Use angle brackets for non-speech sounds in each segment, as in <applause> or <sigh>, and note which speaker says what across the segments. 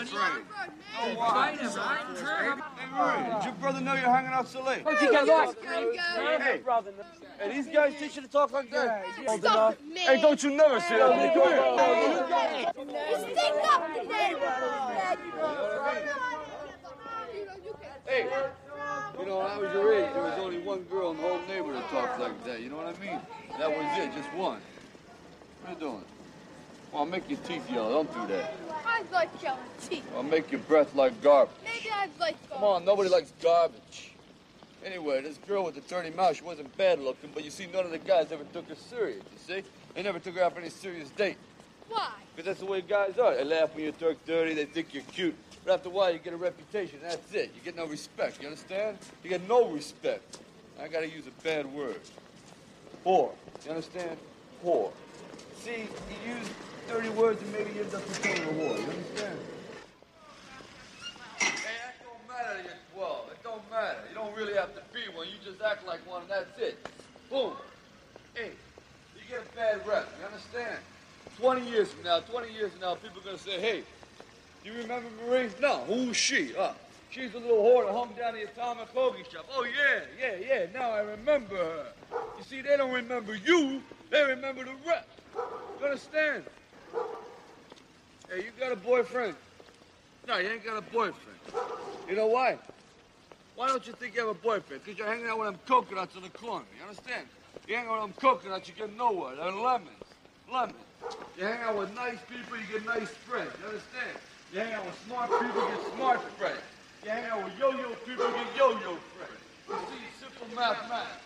Speaker 1: Hey, Murray, did your brother know you're hanging out so late?
Speaker 2: Don't you get lost?
Speaker 1: Hey,
Speaker 2: brother. Hey, these guys teach you to talk like that?
Speaker 3: Stop it, man.
Speaker 1: hey, don't you never say that to me. Come here.
Speaker 3: You stink up the neighborhood.
Speaker 1: Hey, you know, when I was your age, there was only one girl in the whole neighborhood that talked like that. You know what I mean? That was it, just one. What are you doing? Well, I'll make your teeth yellow. Don't do that.
Speaker 3: I like yellow teeth.
Speaker 1: I'll make your breath like garbage.
Speaker 3: Maybe I like garbage.
Speaker 1: Come on, nobody likes garbage. Anyway, this girl with the dirty mouth, she wasn't bad looking, but you see, none of the guys ever took her serious, you see? They never took her out for any serious date.
Speaker 3: Why?
Speaker 1: Because that's the way guys are. They laugh when you talk dirty, they think you're cute. But after a while, you get a reputation, that's it. You get no respect, you understand? You get no respect. I gotta use a bad word. Whore. You understand? Whore. See, you use dirty words and maybe you end up becoming a whore. You understand? Hey, that don't matter you're 12. It don't matter. You don't really have to be one. You just act like one and that's it. Boom. Hey, you get a bad rep. You understand? 20 years from now, 20 years from now, people are going to say, hey, you remember Marie? No, who's she? Uh, she's a little whore that hung down the atomic hoagie shop. Oh, yeah, yeah, yeah, now I remember her. You see, they don't remember you, they remember the rep. You understand? Hey, you got a boyfriend? No, you ain't got a boyfriend. You know why? Why don't you think you have a boyfriend? Because you're hanging out with them coconuts in the corner. You understand? You hang out with them coconuts, you get nowhere. They're lemons. Lemons. You hang out with nice people, you get nice friends. You understand? You hang out with smart people, you get smart friends. You hang out with yo-yo people, you get yo-yo friends. You see, simple mathematics.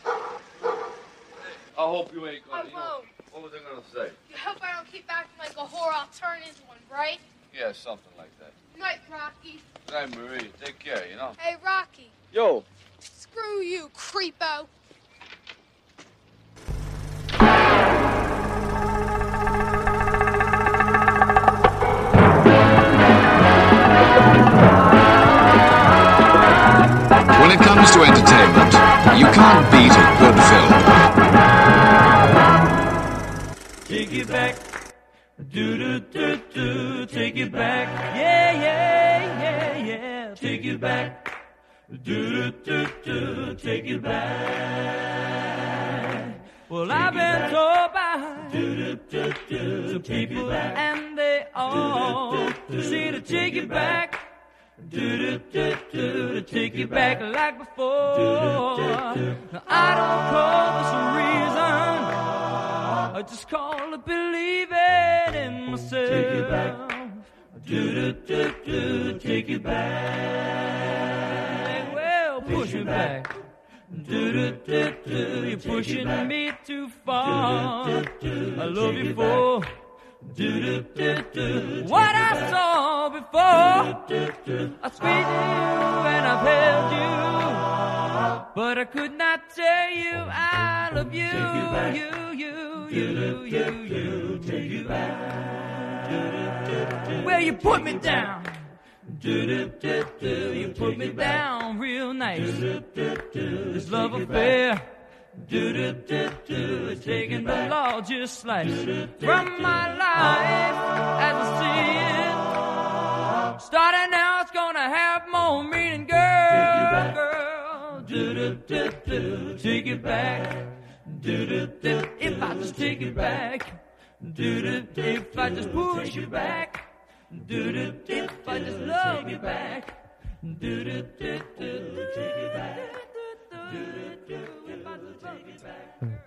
Speaker 1: I hope you ain't
Speaker 3: I
Speaker 1: gonna. You know,
Speaker 3: won't.
Speaker 1: What was I gonna say?
Speaker 3: You hope I don't keep acting like a whore. I'll turn into one, right?
Speaker 1: Yeah, something like that.
Speaker 3: Night, Rocky.
Speaker 1: Hey, Marie, take care, you know?
Speaker 3: Hey, Rocky.
Speaker 1: Yo,
Speaker 3: Screw you, creepo.
Speaker 4: When it comes to entertainment, you can't beat a good film.
Speaker 5: Do do do do. Take it back. Yeah, yeah, yeah, yeah. Take it back. Do do do do. Take it back. Well, I've been told by do, do, do, some people, and they all say to take it back. Do do do do to take it back like before. Now, I don't call this a reason. I just call it in myself. Take it back. Do do do do. Take it back. Well, push it back. Do do do do. You're pushing me too far. Do, do, do, I love you for. Do do do do. What I saw before. I squeezed you and I've held you, but I could not tell you I love you. You you you you you. Take you back. Well, you put me down. Do do do do. You put me down real nice. This love affair. Do do do do. It's taking the largest slice from my life as I see it. Starting now, it's gonna have more meaning, do do. Take it back. Do do do. If I just take it back. Do do. If I just push you back. Do do. If I just love you back. Do do do do. Take it back. Do do. If I just love you back.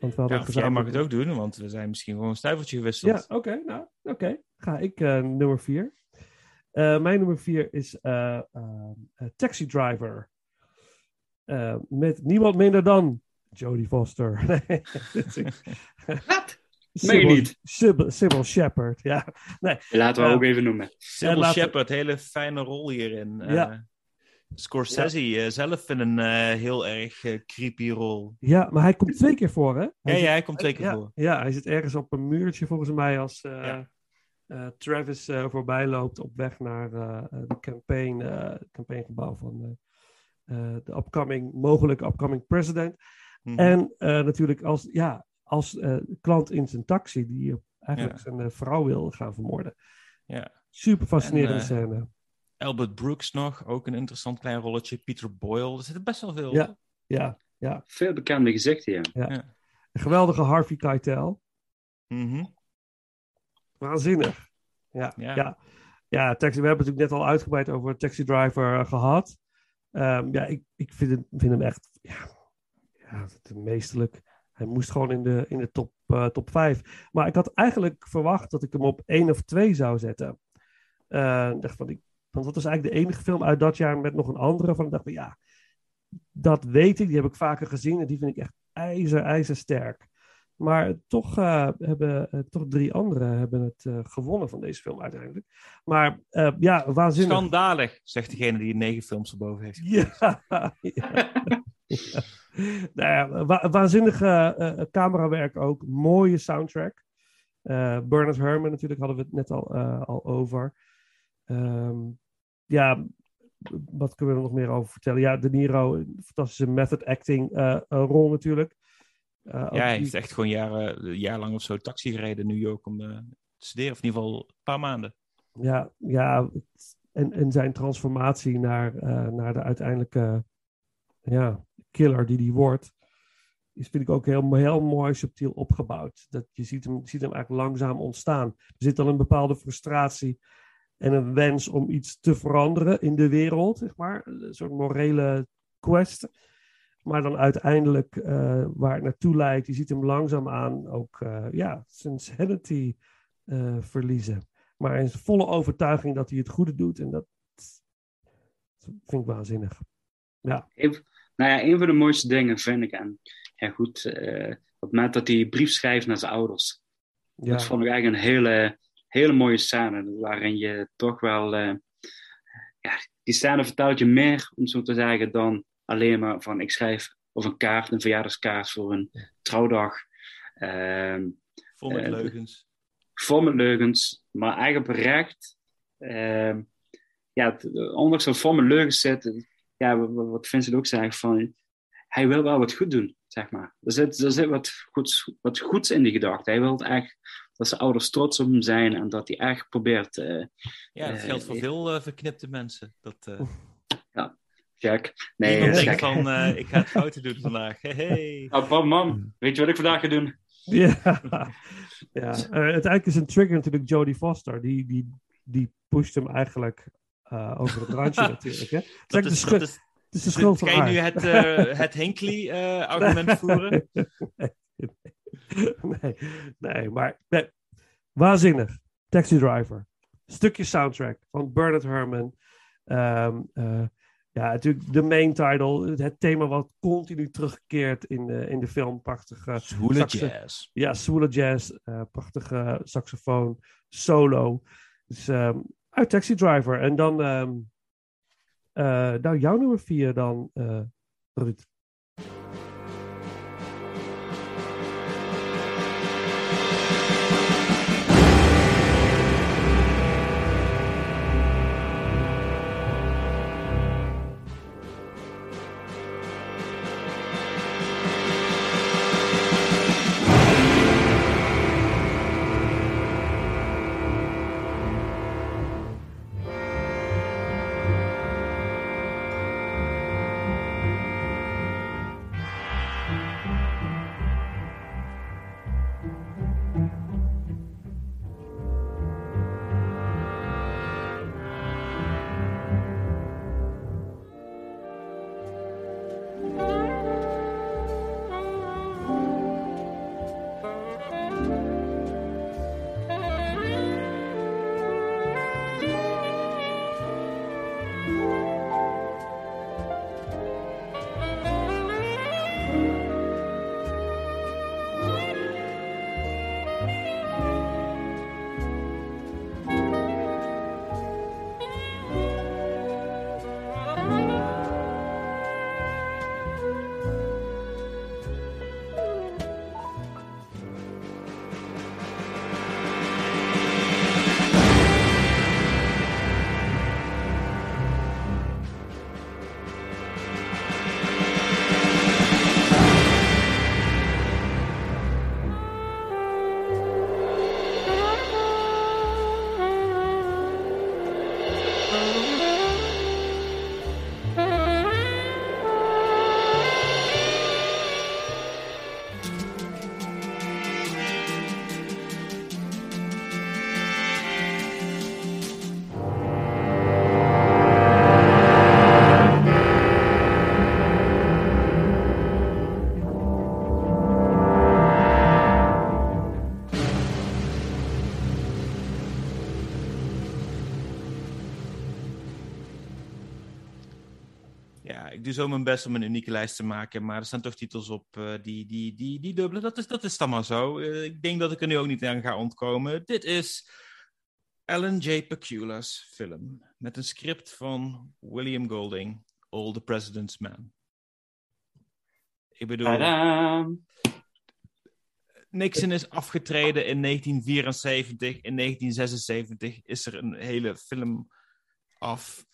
Speaker 6: Want we hadden
Speaker 7: Ja, of jij
Speaker 6: gezamenlijk-
Speaker 7: mag het ook doen, want we zijn misschien gewoon een stuivertje gewisseld.
Speaker 6: Ja, oké. nou, oké. Ga ik eh, nummer vier. Eh, mijn nummer vier is eh, Taxi Driver. Eh, met niemand minder dan Jodie Foster. <laughs> Nee,
Speaker 8: Wat? Meen je niet?
Speaker 6: Sybil, Sybil Shepherd, ja. Nee,
Speaker 8: Laten we
Speaker 6: eh,
Speaker 8: ook even noemen.
Speaker 7: Sybil
Speaker 6: laten-
Speaker 7: Shepard, hele fijne rol hierin. Eh. Scorsese zelf in een eh, heel erg creepy rol.
Speaker 6: Ja, maar hij komt twee keer voor, hè?
Speaker 7: Ja,
Speaker 6: Hij
Speaker 7: ja,
Speaker 6: zit-
Speaker 7: hij komt twee keer voor.
Speaker 6: Ja, hij zit ergens op een muurtje volgens mij als eh,
Speaker 7: Ja.
Speaker 6: eh, Travis eh, voorbij loopt op weg naar de campaign, eh campaigngebouw van de upcoming, mogelijke upcoming president.
Speaker 7: Mhm.
Speaker 6: En eh, natuurlijk als, ja, als eh, klant in zijn taxi die eigenlijk
Speaker 7: Ja.
Speaker 6: zijn eh, vrouw wil gaan vermoorden.
Speaker 7: Ja.
Speaker 6: Super fascinerende
Speaker 7: En, eh,
Speaker 6: scène.
Speaker 7: Albert Brooks nog, ook een interessant klein rolletje. Peter Boyle, er zitten best wel veel.
Speaker 6: Ja. Ja, ja.
Speaker 8: Veel bekende gezichten, ja.
Speaker 6: Een geweldige Harvey Keitel.
Speaker 7: Mhm.
Speaker 6: Waanzinnig. Ja,
Speaker 7: Ja.
Speaker 6: ja. ja. taxi, we hebben het natuurlijk net al uitgebreid over Taxi Driver eh, gehad. Ehm, ja, ik, ik vind, het, vind hem echt ja, ja, meesterlijk. Hij moest gewoon in de, in de top, eh, top 5. Maar ik had eigenlijk verwacht dat ik hem op 1 of 2 zou zetten. Ik dacht van, ik, want dat was eigenlijk de enige film uit dat jaar met nog een andere. Van, ik dacht van, ja, dat weet ik. Die heb ik vaker gezien. En die vind ik echt ijzer, ijzersterk. Maar toch uh, hebben uh, toch drie anderen hebben het uh, gewonnen van deze film uiteindelijk. Maar ja, waanzinnig.
Speaker 7: Schandalig, zegt degene die negen films erboven heeft.
Speaker 6: Ja, ja. <laughs> ja. Nou ja, wa waanzinnige camerawerk ook. Mooie soundtrack. Bernard Herrmann natuurlijk hadden we het net al, al over. Um, ja, wat kunnen we er nog meer over vertellen? Ja, De Niro, fantastische method acting rol natuurlijk.
Speaker 7: Uh, ja, hij heeft echt gewoon jaren, jaarlang of zo taxi gereden in New York om uh, te studeren. Of in ieder geval een paar maanden.
Speaker 6: Ja, ja en, en zijn transformatie naar, uh, naar de uiteindelijke ja, killer die hij wordt, is vind ik ook heel, heel mooi subtiel opgebouwd. Dat je ziet hem, ziet hem eigenlijk langzaam ontstaan. Er zit dan een bepaalde frustratie en een wens om iets te veranderen in de wereld, zeg maar. Een soort morele quest. Maar dan uiteindelijk uh, waar het naartoe lijkt, je ziet hem langzaamaan ook uh, ja, zijn sanity uh, verliezen. Maar in volle overtuiging dat hij het goede doet. En dat, dat vind ik waanzinnig. Ja.
Speaker 8: Even, nou ja, een van de mooiste dingen vind ik. En ja, goed, op het moment dat hij brief schrijft naar zijn ouders. Ja. Dat vond ik eigenlijk een hele, hele mooie scène. Waarin je toch wel. ja, die scène vertelt je meer, om zo te zeggen, dan alleen maar van ik schrijf of een kaart, een verjaardagskaart voor een trouwdag. Uh,
Speaker 7: vol met uh, leugens.
Speaker 8: Vol met leugens, maar eigenlijk oprecht. Uh, ja, ondanks dat vol met leugens zit, ja, wat, wat Vincent ook zegt, van hij wil wel wat goed doen, zeg maar. Er zit, er zit wat, goeds, wat goeds in die gedachte. Hij wil echt dat zijn ouders trots op hem zijn en dat hij echt probeert... Uh,
Speaker 7: ja, dat geldt voor veel verknipte mensen. Dat,
Speaker 8: check. Nee,
Speaker 7: denkt van, uh, ik ga het fouten doen vandaag. Hey, hey.
Speaker 8: Oh, mam, weet je wat ik vandaag ga doen?
Speaker 6: Ja, <laughs> ja. Uh, uiteindelijk is een trigger natuurlijk Jodie Foster. Die, die, die pusht hem eigenlijk uh, over het randje <laughs> natuurlijk. Hè?
Speaker 7: Dat, is, dat is,
Speaker 6: het is de schuld van
Speaker 7: Ga je nu het, <laughs> het Hinkley-argument voeren?
Speaker 6: nee, nee, maar nee. waanzinnig. Taxi Driver. Stukje soundtrack van Bernard Herrmann. Um, uh, ja, natuurlijk de main title. Het thema wat continu terugkeert in de, in de film. Prachtige...
Speaker 7: Zwoele jazz.
Speaker 6: Ja, zwoele jazz. Uh, prachtige saxofoon. Solo. Dus um, uit Taxi Driver. En dan... Um, uh, nou, jouw nummer vier dan, uh, Ruud.
Speaker 7: Zo mijn best om een unieke lijst te maken, maar er staan toch titels op uh, die, die, die, die dubbelen. Dat is, dat is dan maar zo. Uh, ik denk dat ik er nu ook niet aan ga ontkomen. Dit is Alan J. Pacula's film met een script van William Golding, All the President's Men. Ik bedoel... Tadaa! Nixon is afgetreden in 1974. In 1976 is er een hele film af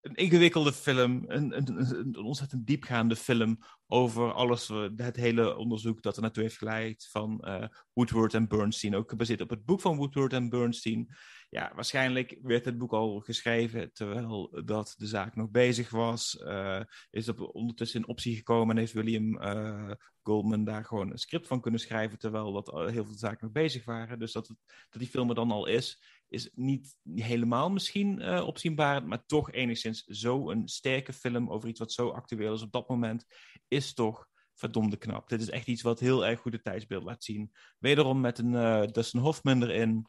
Speaker 7: een ingewikkelde film, een, een, een, ontzettend diepgaande film over alles, het hele onderzoek dat er naartoe heeft geleid van uh, Woodward en Bernstein, ook gebaseerd op het boek van Woodward en Bernstein. Ja, waarschijnlijk werd het boek al geschreven terwijl dat de zaak nog bezig was. Uh, is er ondertussen in optie gekomen en heeft William uh, Goldman daar gewoon een script van kunnen schrijven terwijl dat heel veel zaken nog bezig waren. Dus dat, het, dat die film er dan al is, is niet helemaal misschien uh, opzienbaar, maar toch enigszins zo'n sterke film over iets wat zo actueel is op dat moment, is toch verdomde knap. Dit is echt iets wat heel erg goed het tijdsbeeld laat zien. Wederom met een uh, Dustin Hoffman erin.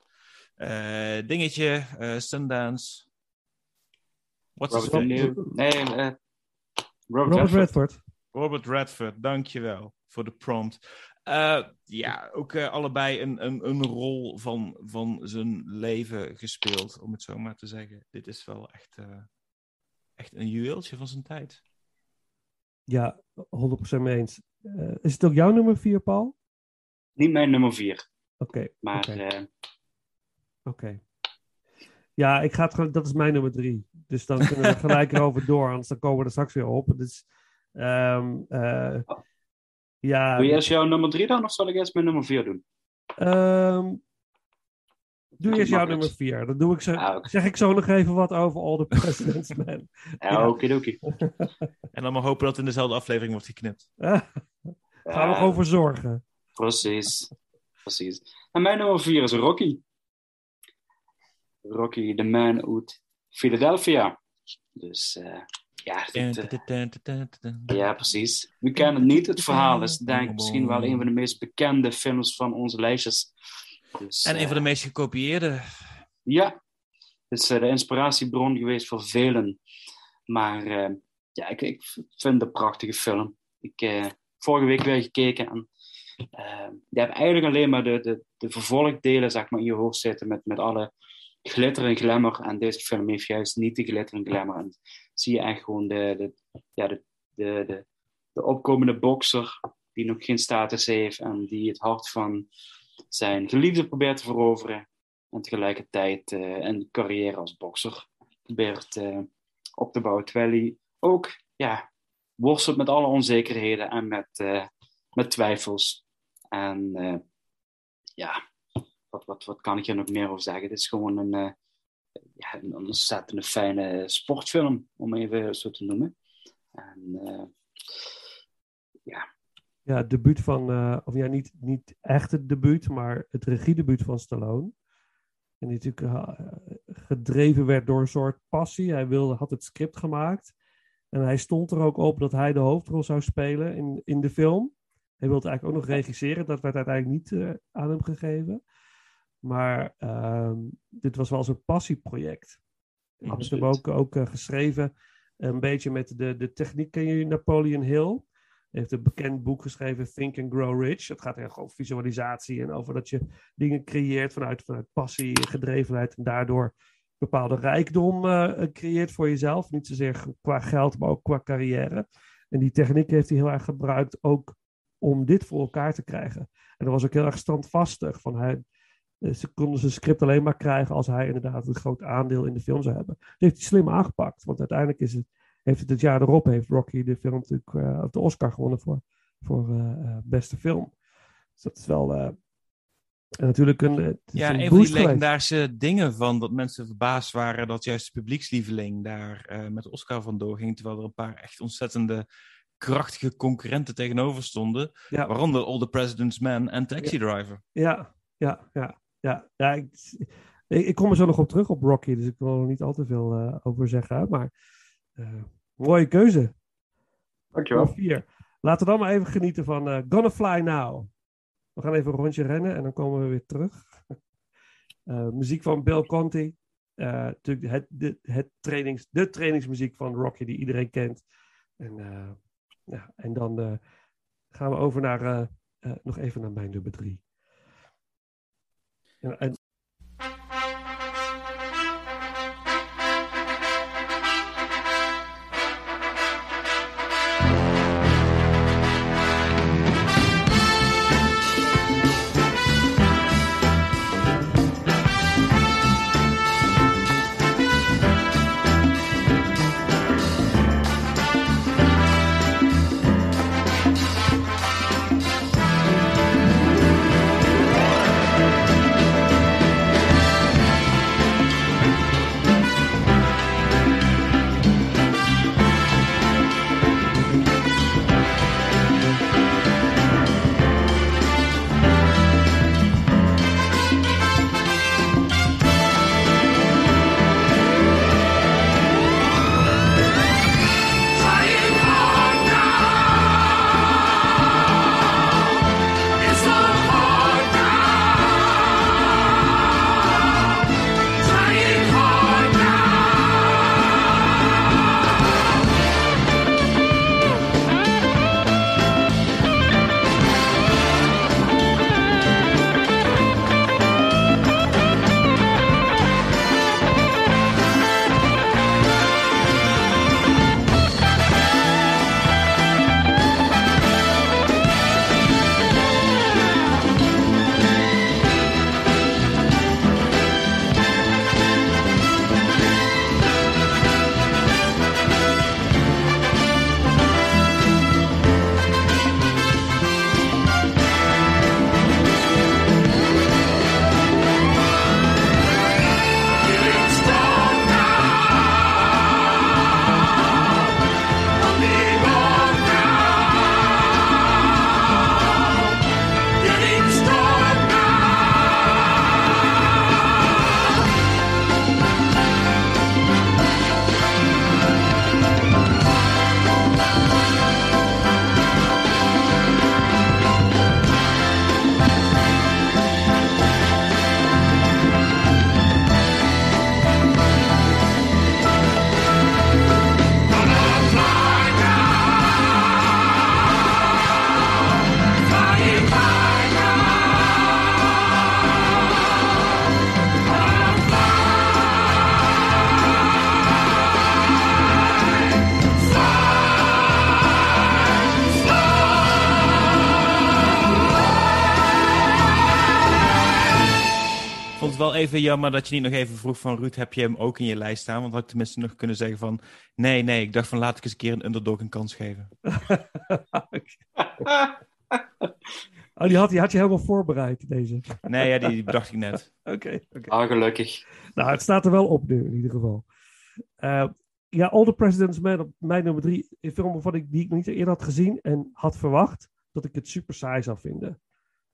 Speaker 7: Uh, dingetje, Sundance.
Speaker 8: What's Robert his Nee, Robert,
Speaker 6: Robert Redford.
Speaker 7: Robert Redford, dankjewel voor de prompt. Uh, ja, ook uh, allebei een, een, een rol van, van zijn leven gespeeld, om het zo maar te zeggen. Dit is wel echt, uh, echt een juweeltje van zijn tijd.
Speaker 6: Ja, 100% mee eens. is het ook jouw nummer 4, Paul?
Speaker 8: Niet mijn nummer 4.
Speaker 6: Oké. Okay,
Speaker 8: maar.
Speaker 6: Oké. Okay. Okay. Ja, ik ga het, dat is mijn nummer 3. Dus dan kunnen we gelijk <laughs> erover door, anders dan komen we er straks weer op. Dus. Um, ja,
Speaker 8: doe je eerst jouw nummer 3 dan, of zal ik eerst mijn nummer 4 doen?
Speaker 6: Um, doe eerst jouw nummer 4. Dan doe ik zo, ah, okay. zeg ik zo nog even wat over All the President's <laughs> Men.
Speaker 8: ja, oké, oké. <laughs>
Speaker 7: en dan maar hopen dat het in dezelfde aflevering wordt geknipt. <laughs>
Speaker 6: Gaan we gewoon voor zorgen.
Speaker 8: Precies. Precies. En mijn nummer 4 is Rocky. Rocky, the man uit Philadelphia. Dus uh, ja, ja, precies. We kennen het niet. Het verhaal is denk ik misschien wel een van de meest bekende films van onze lijstjes.
Speaker 7: Dus, en een van de meest gekopieerde.
Speaker 8: Ja, het is de inspiratiebron geweest voor velen. Maar uh, ja, ik, ik, vind het een prachtige film. Ik vorige week weer gekeken en uh, je hebt eigenlijk alleen maar de, de, de vervolgdelen zeg maar, in je hoofd zitten met, met alle glitter en glamour. En deze film heeft juist niet de glitter en glamour. En zie je echt gewoon de, de, ja, de, de, de, de opkomende bokser die nog geen status heeft en die het hart van zijn geliefde probeert te veroveren. En tegelijkertijd uh, een carrière als bokser probeert uh, op te bouwen. Terwijl hij ook ja, worstelt met alle onzekerheden en met, uh, met twijfels. En ja, wat, wat, wat kan ik hier nog meer over zeggen? Het is gewoon een, uh, ja, een ontzettend fijne sportfilm, om even zo te noemen. En uh, ja.
Speaker 6: Ja, het debuut van, uh, of ja, niet, niet echt het debuut, maar het regiedebuut van Stallone. En die natuurlijk gedreven werd door een soort passie. Hij wilde, had het script gemaakt. En hij stond er ook op dat hij de hoofdrol zou spelen in, in de film. Hij wilde eigenlijk ook nog regisseren. Dat werd uiteindelijk niet aan hem gegeven. Maar uh, dit was wel zo'n passieproject. Ik heb hem ook, ook uh, geschreven, een beetje met de, de techniek. Ken je Napoleon Hill? Hij heeft een bekend boek geschreven, Think and Grow Rich. Het gaat echt over visualisatie en over dat je dingen creëert vanuit, vanuit passie, gedrevenheid en daardoor bepaalde rijkdom uh, creëert voor jezelf. Niet zozeer qua geld, maar ook qua carrière. En die techniek heeft hij heel erg gebruikt ook om dit voor elkaar te krijgen. En dat was ook heel erg standvastig. Van hij, eh, ze konden zijn script alleen maar krijgen als hij inderdaad een groot aandeel in de film zou hebben. Dat heeft hij slim aangepakt, want uiteindelijk is het, heeft het het jaar erop heeft Rocky de film natuurlijk uh, de Oscar gewonnen voor, voor uh, beste film. Dus dat is wel uh, natuurlijk een.
Speaker 7: Ja, een, een van die legendarische dingen van dat mensen verbaasd waren dat juist de publiekslieveling daar met de Oscar vandoor ging, terwijl er een paar echt ontzettende krachtige concurrenten tegenover stonden. Ja. Waaronder All the President's Man en Taxi Driver.
Speaker 6: Ja, ja, ja ja, ja ik, ik, kom er zo nog op terug op Rocky, dus ik wil er niet al te veel uh, over zeggen. Maar uh, mooie keuze.
Speaker 8: Dankjewel.
Speaker 6: Vier. Laten we dan maar even genieten van uh, Gonna Fly Now. We gaan even een rondje rennen en dan komen we weer terug. muziek van Bill Conti. natuurlijk het, de, het trainings, de trainingsmuziek van Rocky die iedereen kent. En, eh, ja, en dan eh, gaan we over naar, eh, eh, nog even naar mijn nummer drie. En, en
Speaker 7: Ik even jammer dat je niet nog even vroeg van Ruud, heb je hem ook in je lijst staan? Want had ik tenminste nog kunnen zeggen van, nee, nee, ik dacht van laat ik eens een keer een underdog een kans geven. <laughs>
Speaker 6: oh, die had, die had je helemaal voorbereid, deze.
Speaker 7: Nee, ja, die bedacht ik net. <laughs>
Speaker 6: Oké, oké.
Speaker 8: Ah, gelukkig.
Speaker 6: Nou, het staat er wel op nu, in ieder geval. Eh, ja, All the President's Men op mijn nummer drie. Een film waarvan ik, die ik niet eerder had gezien en had verwacht dat ik het super saai zou vinden.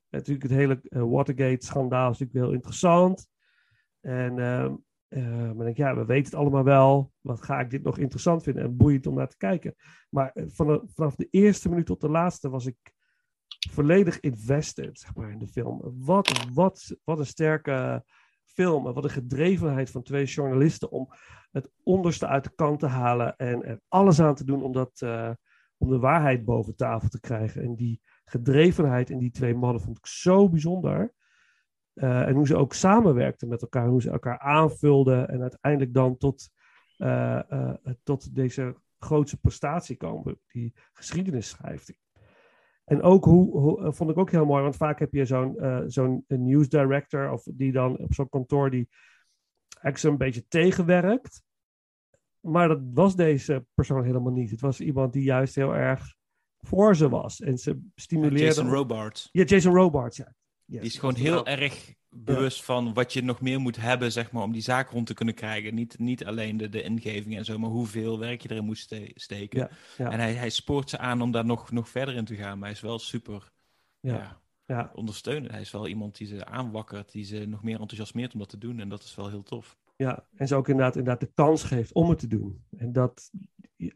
Speaker 6: Natuurlijk, het hele eh, Watergate-schandaal is natuurlijk heel interessant. En eh, maar denk, ja, we weten het allemaal wel. Wat ga ik dit nog interessant vinden en boeiend om naar te kijken. Maar eh, vanaf, vanaf de eerste minuut tot de laatste was ik volledig invested zeg maar, in de film. Wat, wat, wat een sterke film en wat een gedrevenheid van twee journalisten om het onderste uit de kant te halen en er alles aan te doen om, dat, eh, om de waarheid boven tafel te krijgen. En die gedrevenheid in die twee mannen vond ik zo bijzonder. Eh, en hoe ze ook samenwerkten met elkaar, hoe ze elkaar aanvulden en uiteindelijk dan tot, eh, eh, tot deze grootste prestatie komen, die geschiedenis schrijft. En ook hoe, hoe vond ik ook heel mooi, want vaak heb je zo'n eh, zo'n news director of die dan op zo'n kantoor die eigenlijk zo'n beetje tegenwerkt. Maar dat was deze persoon helemaal niet. Het was iemand die juist heel erg voor ze was. En ze stimuleerde...
Speaker 7: Jason Robards.
Speaker 6: Ja, Jason Robards, ja. Yes.
Speaker 7: Die is gewoon heel erg bewust van wat je nog meer moet hebben, zeg maar, om die zaak rond te kunnen krijgen. Niet, niet alleen de, de ingeving en zo, maar hoeveel werk je erin moet ste- steken.
Speaker 6: Ja, ja.
Speaker 7: En hij, hij spoort ze aan om daar nog, nog verder in te gaan. Maar hij is wel super
Speaker 6: Ja.
Speaker 7: ja.
Speaker 6: Ja,
Speaker 7: ondersteunend. Hij is wel iemand die ze aanwakkert, die ze nog meer enthousiasmeert om dat te doen. En dat is wel heel tof.
Speaker 6: ja. En ze ook inderdaad, inderdaad de kans geeft om het te doen. En dat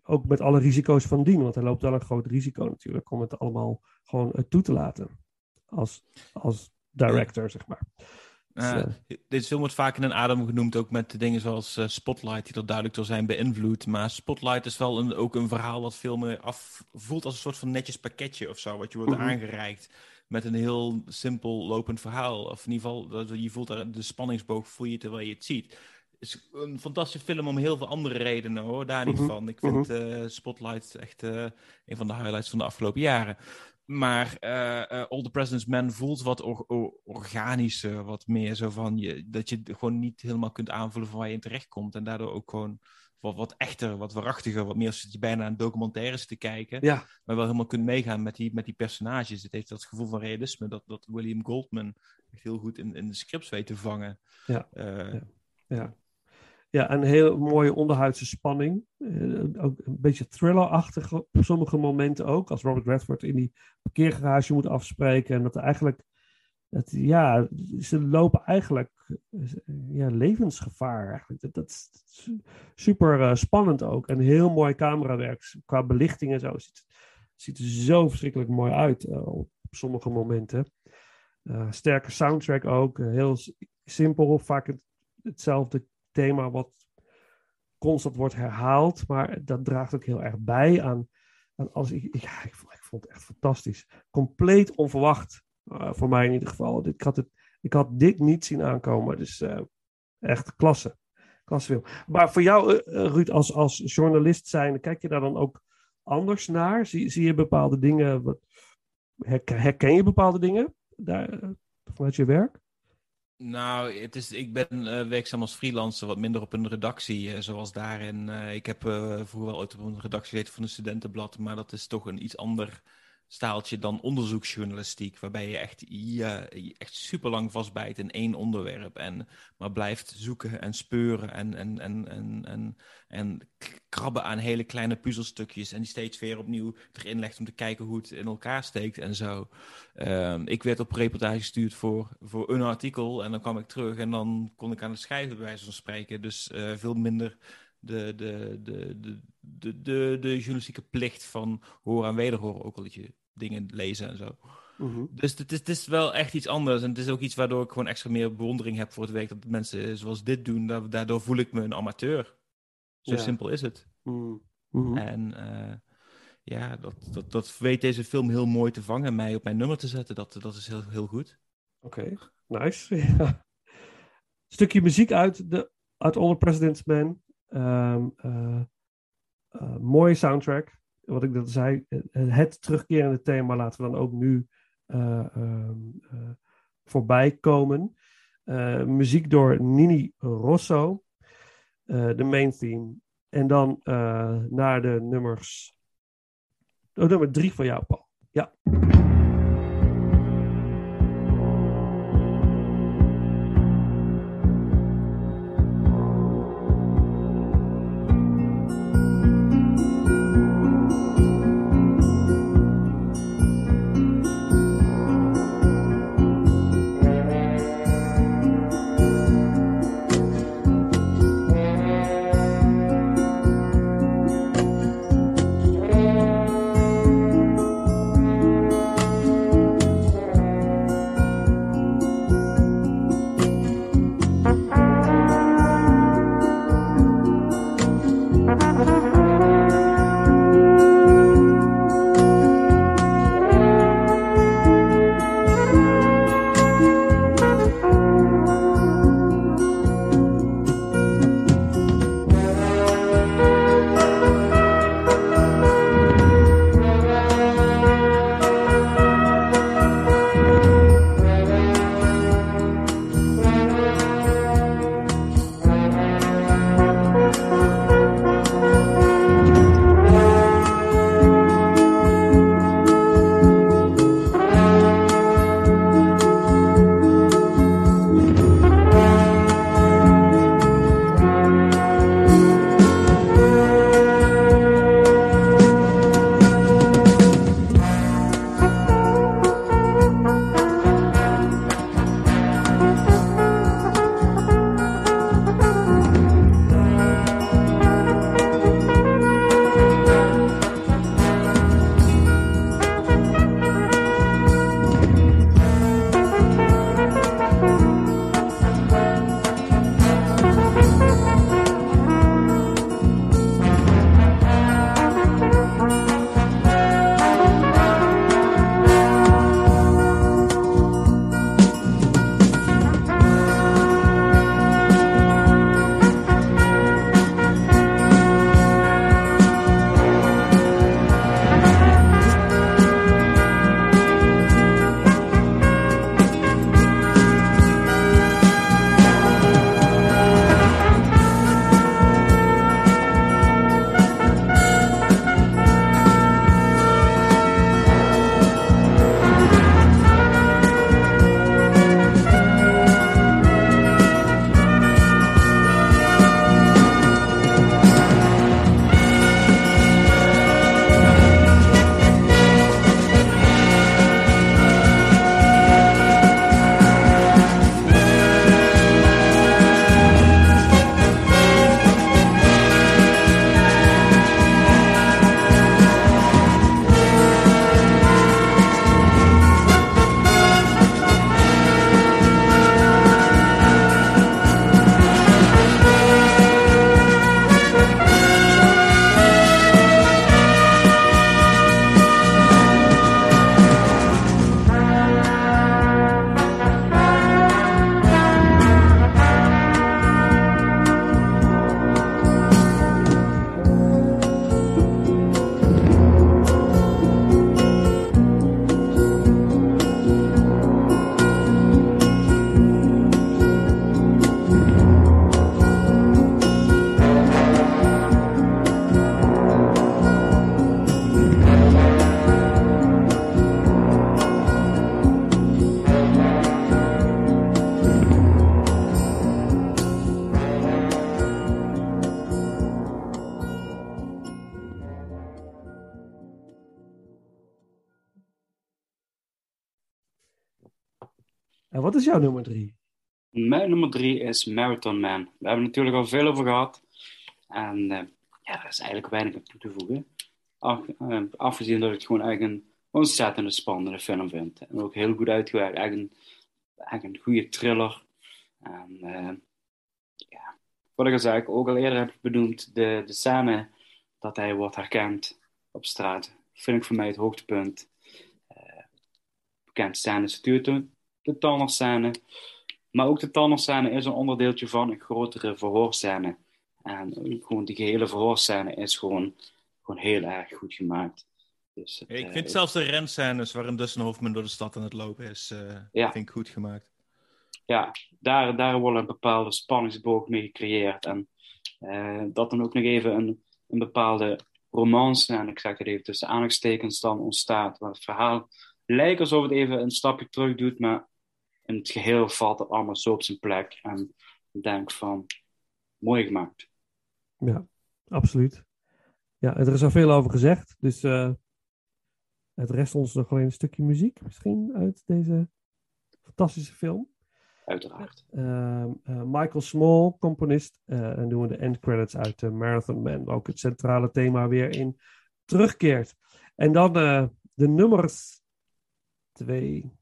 Speaker 6: ook met alle risico's van dien. Want hij loopt wel een groot risico natuurlijk om het allemaal gewoon eh, toe te laten. Als, als director, zeg maar.
Speaker 7: Uh, dit film wordt vaak in een adem genoemd, ook met dingen zoals uh, Spotlight, die er duidelijk door zijn beïnvloed. Maar Spotlight is wel een, ook een verhaal dat veel meer af voelt als een soort van netjes pakketje of zo, wat je wordt
Speaker 6: Mhm.
Speaker 7: aangereikt met een heel simpel lopend verhaal. Of in ieder geval, dat- je voelt daar de spanningsboog voel je terwijl je het ziet. Het is een fantastische film om heel veel andere redenen hoor, daar niet
Speaker 6: Mhm.
Speaker 7: van. Ik vind eh, Spotlight echt eh, een van de highlights van de afgelopen jaren. Maar eh, All the President's Men voelt wat or- or- organischer, wat meer zo van je, dat je het gewoon niet helemaal kunt aanvoelen van waar je in terecht komt. En daardoor ook gewoon wat, wat echter, wat waarachtiger, wat meer als je bijna aan documentaires te kijken.
Speaker 6: Ja.
Speaker 7: Maar wel helemaal kunt meegaan met die, met die personages. Het heeft dat gevoel van realisme dat, dat William Goldman echt heel goed in, in de scripts weet te vangen.
Speaker 6: Ja.
Speaker 7: Eh,
Speaker 6: Ja. Ja. Ja, een heel mooie onderhuidse spanning. Eh, ook een beetje thriller-achtig op sommige momenten ook. Als Robert Redford in die parkeergarage moet afspreken. En dat eigenlijk, dat, ja, ze lopen eigenlijk eh, ja, levensgevaar. Eigenlijk. Dat, dat is su- super eh, spannend ook. En heel mooi camerawerk. Qua belichting en zo. Ziet, ziet er zo verschrikkelijk mooi uit op sommige momenten. Sterke soundtrack ook. heel simpel, vaak het, hetzelfde thema wat constant wordt herhaald. Maar dat draagt ook heel erg bij aan, aan alles. Ik, ik, ik, vond, het echt fantastisch. Compleet onverwacht. eh, voor mij in ieder geval. Ik, had ik had dit niet zien aankomen. Dus eh, echt klasse. Klasse. Maar voor jou, eh, Ruud, als, als journalist zijn, kijk je daar dan ook anders naar? Zie, zie je bepaalde dingen? Wat, herken, herken je bepaalde dingen daar, vanuit je werk?
Speaker 7: Nou, het is, ik ben eh, werkzaam als freelancer, wat minder op een redactie, eh, zoals daarin. eh, ik heb vroeger wel ooit op een redactie gezeten van een studentenblad, maar dat is toch een iets ander staaltje dan onderzoeksjournalistiek, waarbij je echt, je echt super lang vastbijt in één onderwerp en maar blijft zoeken en speuren en, en, en, en, en, en krabben aan hele kleine puzzelstukjes en die steeds weer opnieuw erin legt om te kijken hoe het in elkaar steekt en zo. Ehm, ik werd op reportage gestuurd voor, voor een artikel en dan kwam ik terug en dan kon ik aan het schrijven bij wijze van spreken. Dus eh, veel minder de, de, de, de, de, de, de journalistieke plicht van horen en wederhoren, ook al dat je dingen lezen en zo.
Speaker 6: Mhm.
Speaker 7: Dus het is, het is wel echt iets anders. En het is ook iets waardoor ik gewoon extra meer bewondering heb voor het werk dat mensen zoals dit doen. Da- Daardoor voel ik me een amateur. Zo
Speaker 6: Ja.
Speaker 7: simpel is het.
Speaker 6: Mhm. Mhm.
Speaker 7: En eh, ja, dat, dat, dat weet deze film heel mooi te vangen en mij op mijn nummer te zetten. Dat, dat is heel, heel goed.
Speaker 6: Oké, nice. <laughs> Ja. Stukje muziek uit, de, uit All the President's Men. Ehm, eh, eh, mooie soundtrack. Wat ik dat zei, eh, het terugkerende thema laten we dan ook nu eh, eh, voorbij komen. Eh, muziek door Nini Rosso, eh, de main theme. En dan eh, naar de nummers. Oh, nummer drie van jou, Paul. Ja. En wat is jouw nummer drie?
Speaker 8: Mijn nummer drie is Marathon Man. We hebben natuurlijk al veel over gehad. En eh, ja, er is eigenlijk weinig aan toe te voegen. Eh, afgezien dat ik het gewoon eigenlijk een ontzettend spannende film vind. En ook heel goed uitgewerkt. Eigenlijk een, goede thriller. En eh, ja, wat ik al zei, ook al eerder heb benoemd, de, de scène dat hij wordt herkend op straat, vind ik voor mij het hoogtepunt. Uh, bekend scène is natuurlijk de scène. Maar ook de tannerscène is een onderdeeltje van een grotere verhoorscène. En gewoon die gehele verhoorscène is gewoon, gewoon heel erg goed gemaakt. Dus het,
Speaker 7: ik
Speaker 8: eh,
Speaker 7: vind zelfs de renscènes waarin Dustin Hoffman door de stad aan het lopen is, uh,
Speaker 8: Ja.
Speaker 7: vind ik goed gemaakt.
Speaker 8: ja, daar, daar wordt een bepaalde spanningsboog mee gecreëerd. En eh, dat dan ook nog even een, een bepaalde romance, en ik zeg het even tussen aanhalingstekens, dan ontstaat. Waar het verhaal lijkt alsof het even een stapje terug doet, maar in het geheel valt het allemaal zo op zijn plek. En ik denk van, mooi gemaakt.
Speaker 6: Ja, absoluut. Ja, er is al veel over gezegd. Dus eh, het rest ons nog alleen een stukje muziek misschien uit deze fantastische film.
Speaker 8: Uiteraard.
Speaker 6: Ehm, eh, Michael Small, componist. eh, en doen we de end credits uit de Marathon Man. Waar ook het centrale thema weer in terugkeert. En dan de nummers 2.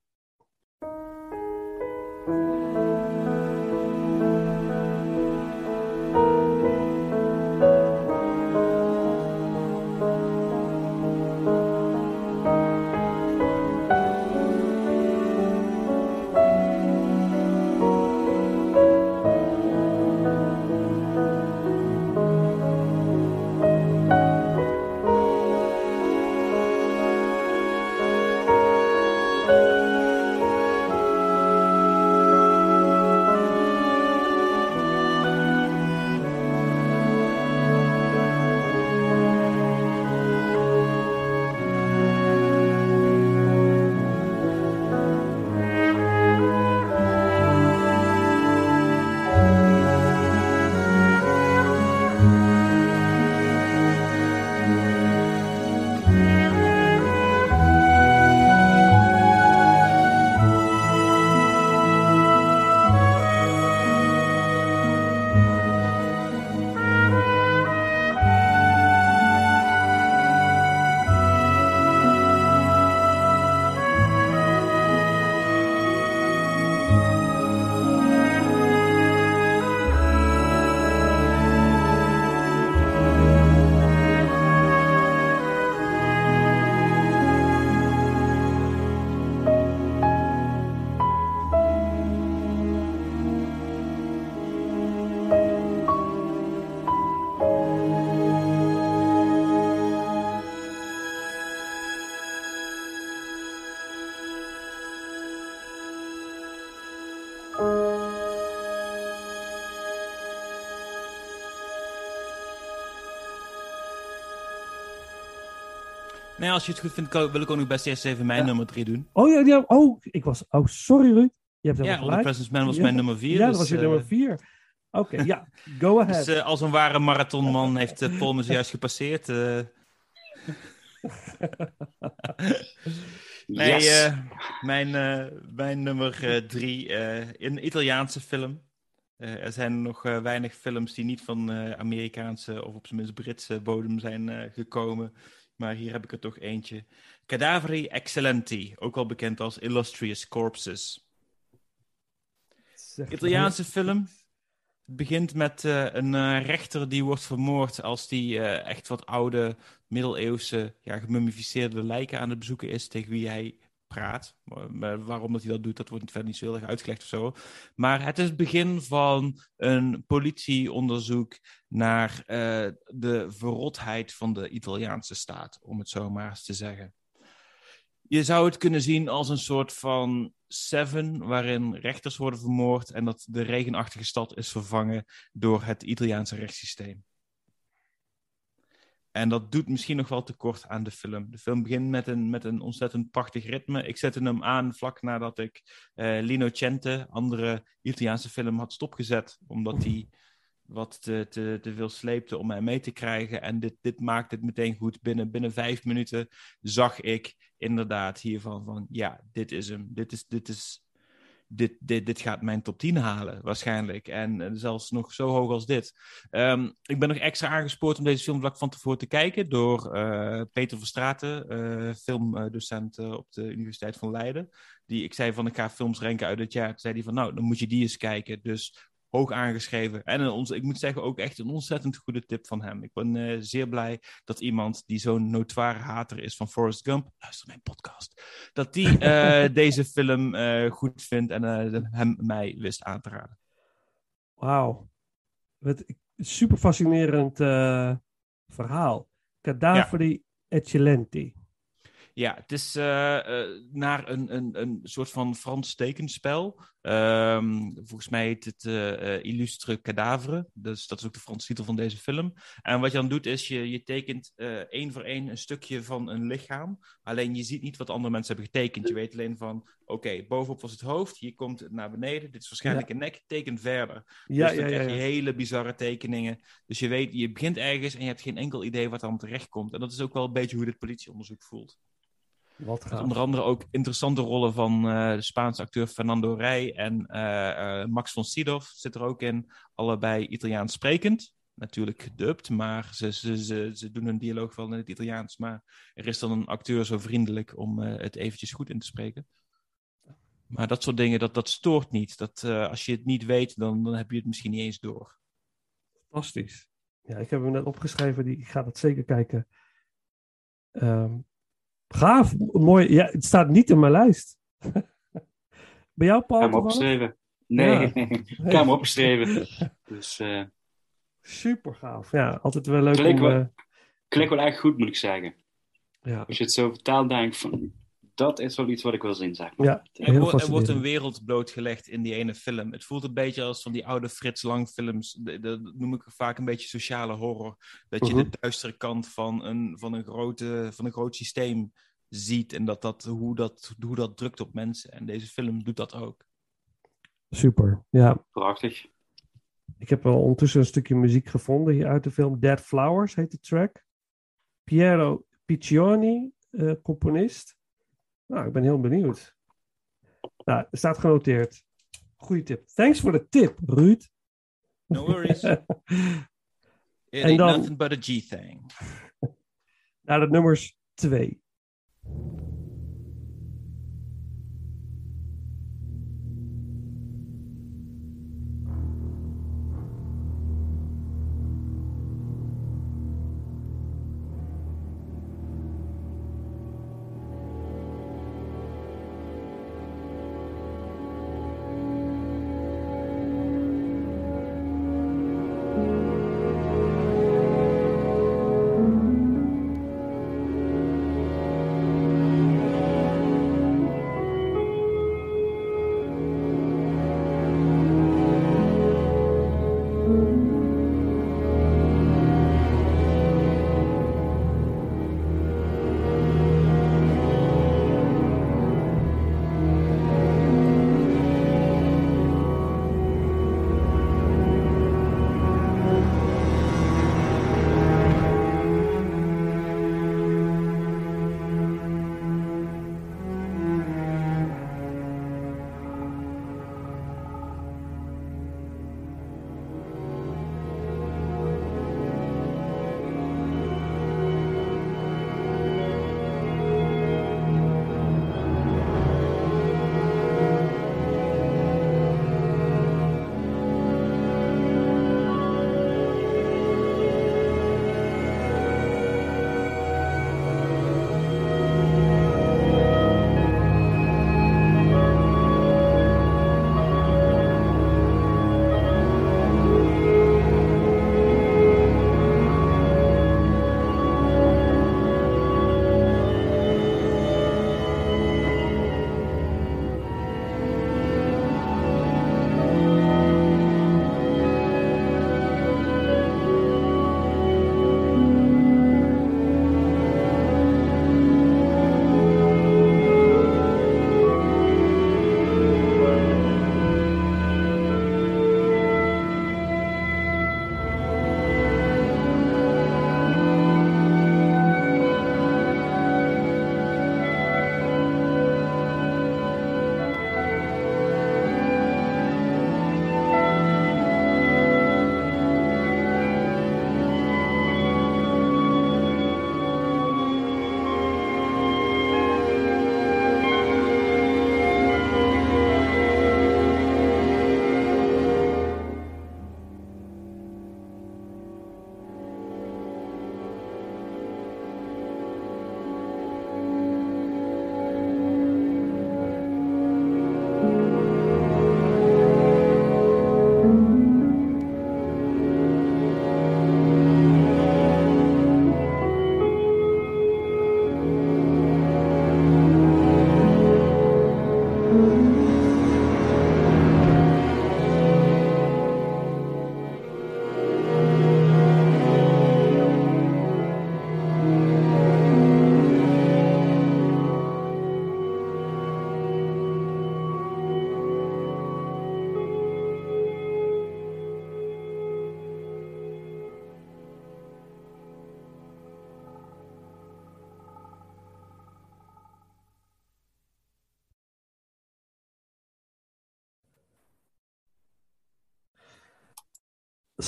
Speaker 7: Nee, als je het goed vindt, kan- wil ik ook nog best eerst even mijn
Speaker 6: Ja.
Speaker 7: nummer 3 doen.
Speaker 6: Oh ja, ja, oh, ik was. Oh, sorry Ruud. Je hebt
Speaker 7: Ja, All the. President's Man was
Speaker 6: Ja.
Speaker 7: mijn nummer 4.
Speaker 6: Ja, dat was je nummer 4. Oké, ja, go <laughs> ahead.
Speaker 7: Dus eh, als een ware marathonman heeft uh, Paul me <laughs> zojuist gepasseerd. eh. <laughs> nee,
Speaker 8: Yes.
Speaker 7: eh, mijn, eh, mijn nummer eh, drie, eh, een Italiaanse film. Eh, er zijn nog eh, weinig films die niet van eh, Amerikaanse of op zijn minst Britse bodem zijn eh, gekomen. Maar hier heb ik er toch eentje. Cadaveri Excellenti, ook wel bekend als Illustrious Corpses. Italiaanse film. Het begint met eh, een eh, rechter die wordt vermoord als die eh, echt wat oude, middeleeuwse, ja, gemummificeerde lijken aan het bezoeken is tegen wie hij praat. Maar, maar waarom dat hij dat doet, dat wordt verder niet zo uitgelegd of zo. Maar het is het begin van een politieonderzoek naar eh, de verrotheid van de Italiaanse staat, om het zo maar eens te zeggen. Je zou het kunnen zien als een soort van Seven, waarin rechters worden vermoord en dat de regenachtige stad is vervangen door het Italiaanse rechtssysteem. En dat doet misschien nog wel tekort aan de film. De film begint met een, met een ontzettend prachtig ritme. Ik zette hem aan vlak nadat ik eh, Lino Cente, andere Italiaanse film, had stopgezet. Omdat hij wat te, te, te veel sleepte om mij mee te krijgen. En dit, dit maakt het meteen goed. Binnen, binnen vijf minuten zag ik inderdaad hiervan van... Ja, dit is hem. Dit is, dit is, dit, dit, dit gaat mijn top 10 halen, waarschijnlijk. En eh, zelfs nog zo hoog als dit. Ehm, ik ben nog extra aangespoord om deze film vlak van tevoren te kijken door eh, Peter Verstraeten, uh, filmdocent op de Universiteit van Leiden. Die, ik zei van, ik ga films renken uit het jaar. Toen zei hij van, nou, dan moet je die eens kijken. Dus hoog aangeschreven. En een, ik moet zeggen, ook echt een ontzettend goede tip van hem. Ik ben uh, zeer blij dat iemand die zo'n notoire hater is van Forrest Gump, luister mijn podcast, dat die uh, <laughs> deze film uh, goed vindt en hem mij wist aan te raden.
Speaker 6: Wauw. Super fascinerend verhaal. Cadaveri ja. Eccellenti.
Speaker 7: Ja, het is uh, uh, naar een, een, een soort van Frans tekenspel. Um, volgens mij heet het uh, Illustre Cadavre. Dus dat is ook de Franse titel van deze film. En wat je dan doet is, je, je tekent één voor één een stukje van een lichaam. Alleen je ziet niet wat andere mensen hebben getekend. Je weet alleen van, oké, okay, bovenop was het hoofd. Hier komt het naar beneden. Dit is waarschijnlijk ja. een nek. Teken verder.
Speaker 6: Ja,
Speaker 7: dus dan
Speaker 6: ja,
Speaker 7: krijg je hele bizarre tekeningen. Dus je weet, je begint ergens en je hebt geen enkel idee wat dan terecht komt. En dat is ook wel een beetje hoe dit politieonderzoek voelt.
Speaker 6: Wat
Speaker 7: Met onder andere ook interessante rollen van uh, de Spaanse acteur Fernando Rey en uh, uh, Max von Sydow zit er ook in. Allebei Italiaans sprekend. Natuurlijk gedubt, maar ze, ze, ze, ze doen hun dialoog wel in het Italiaans. Maar er is dan een acteur zo vriendelijk om het eventjes goed in te spreken. Maar dat soort dingen, dat, dat stoort niet. Dat, als je het niet weet, dan, dan heb je het misschien niet eens door.
Speaker 6: Fantastisch. Ja, ik heb hem net opgeschreven. Die, ik ga dat zeker kijken. Um, Gaaf, mooi. Ja, het staat niet in mijn lijst. <laughs> Bij jou, Paul?
Speaker 8: Ik heb hem opgeschreven. Nee, ja. <laughs> ik heb hem opgeschreven. Dus, uh...
Speaker 6: Super gaaf. Ja, altijd wel leuk
Speaker 8: klik
Speaker 6: om...
Speaker 8: Wel, uh... Klik wel echt goed, moet ik zeggen.
Speaker 6: Ja.
Speaker 8: Als je het zo vertaalt, denk ik van... Dat is wel iets wat ik wil zien, zeg maar.
Speaker 6: Ja,
Speaker 7: er, wordt, er wordt een wereld blootgelegd in die ene film. Het voelt een beetje als van die oude Frits Lang films. Dat noem ik vaak een beetje sociale horror. Dat je uh -huh. de duistere kant van een, van, een grote, van een groot systeem ziet. En dat dat, hoe, dat, hoe dat drukt op mensen. En deze film doet dat ook.
Speaker 6: Super, ja.
Speaker 8: Prachtig.
Speaker 6: Ik heb wel ondertussen een stukje muziek gevonden hier uit de film. Dead Flowers heet de track. Piero Piccioni, uh, componist. Nou, ik ben heel benieuwd. Nou, er staat genoteerd. Goeie tip. Thanks voor de tip, Ruud.
Speaker 7: No worries. <laughs> It en dan, nothing but a G-thing.
Speaker 6: Naar de nummers 2.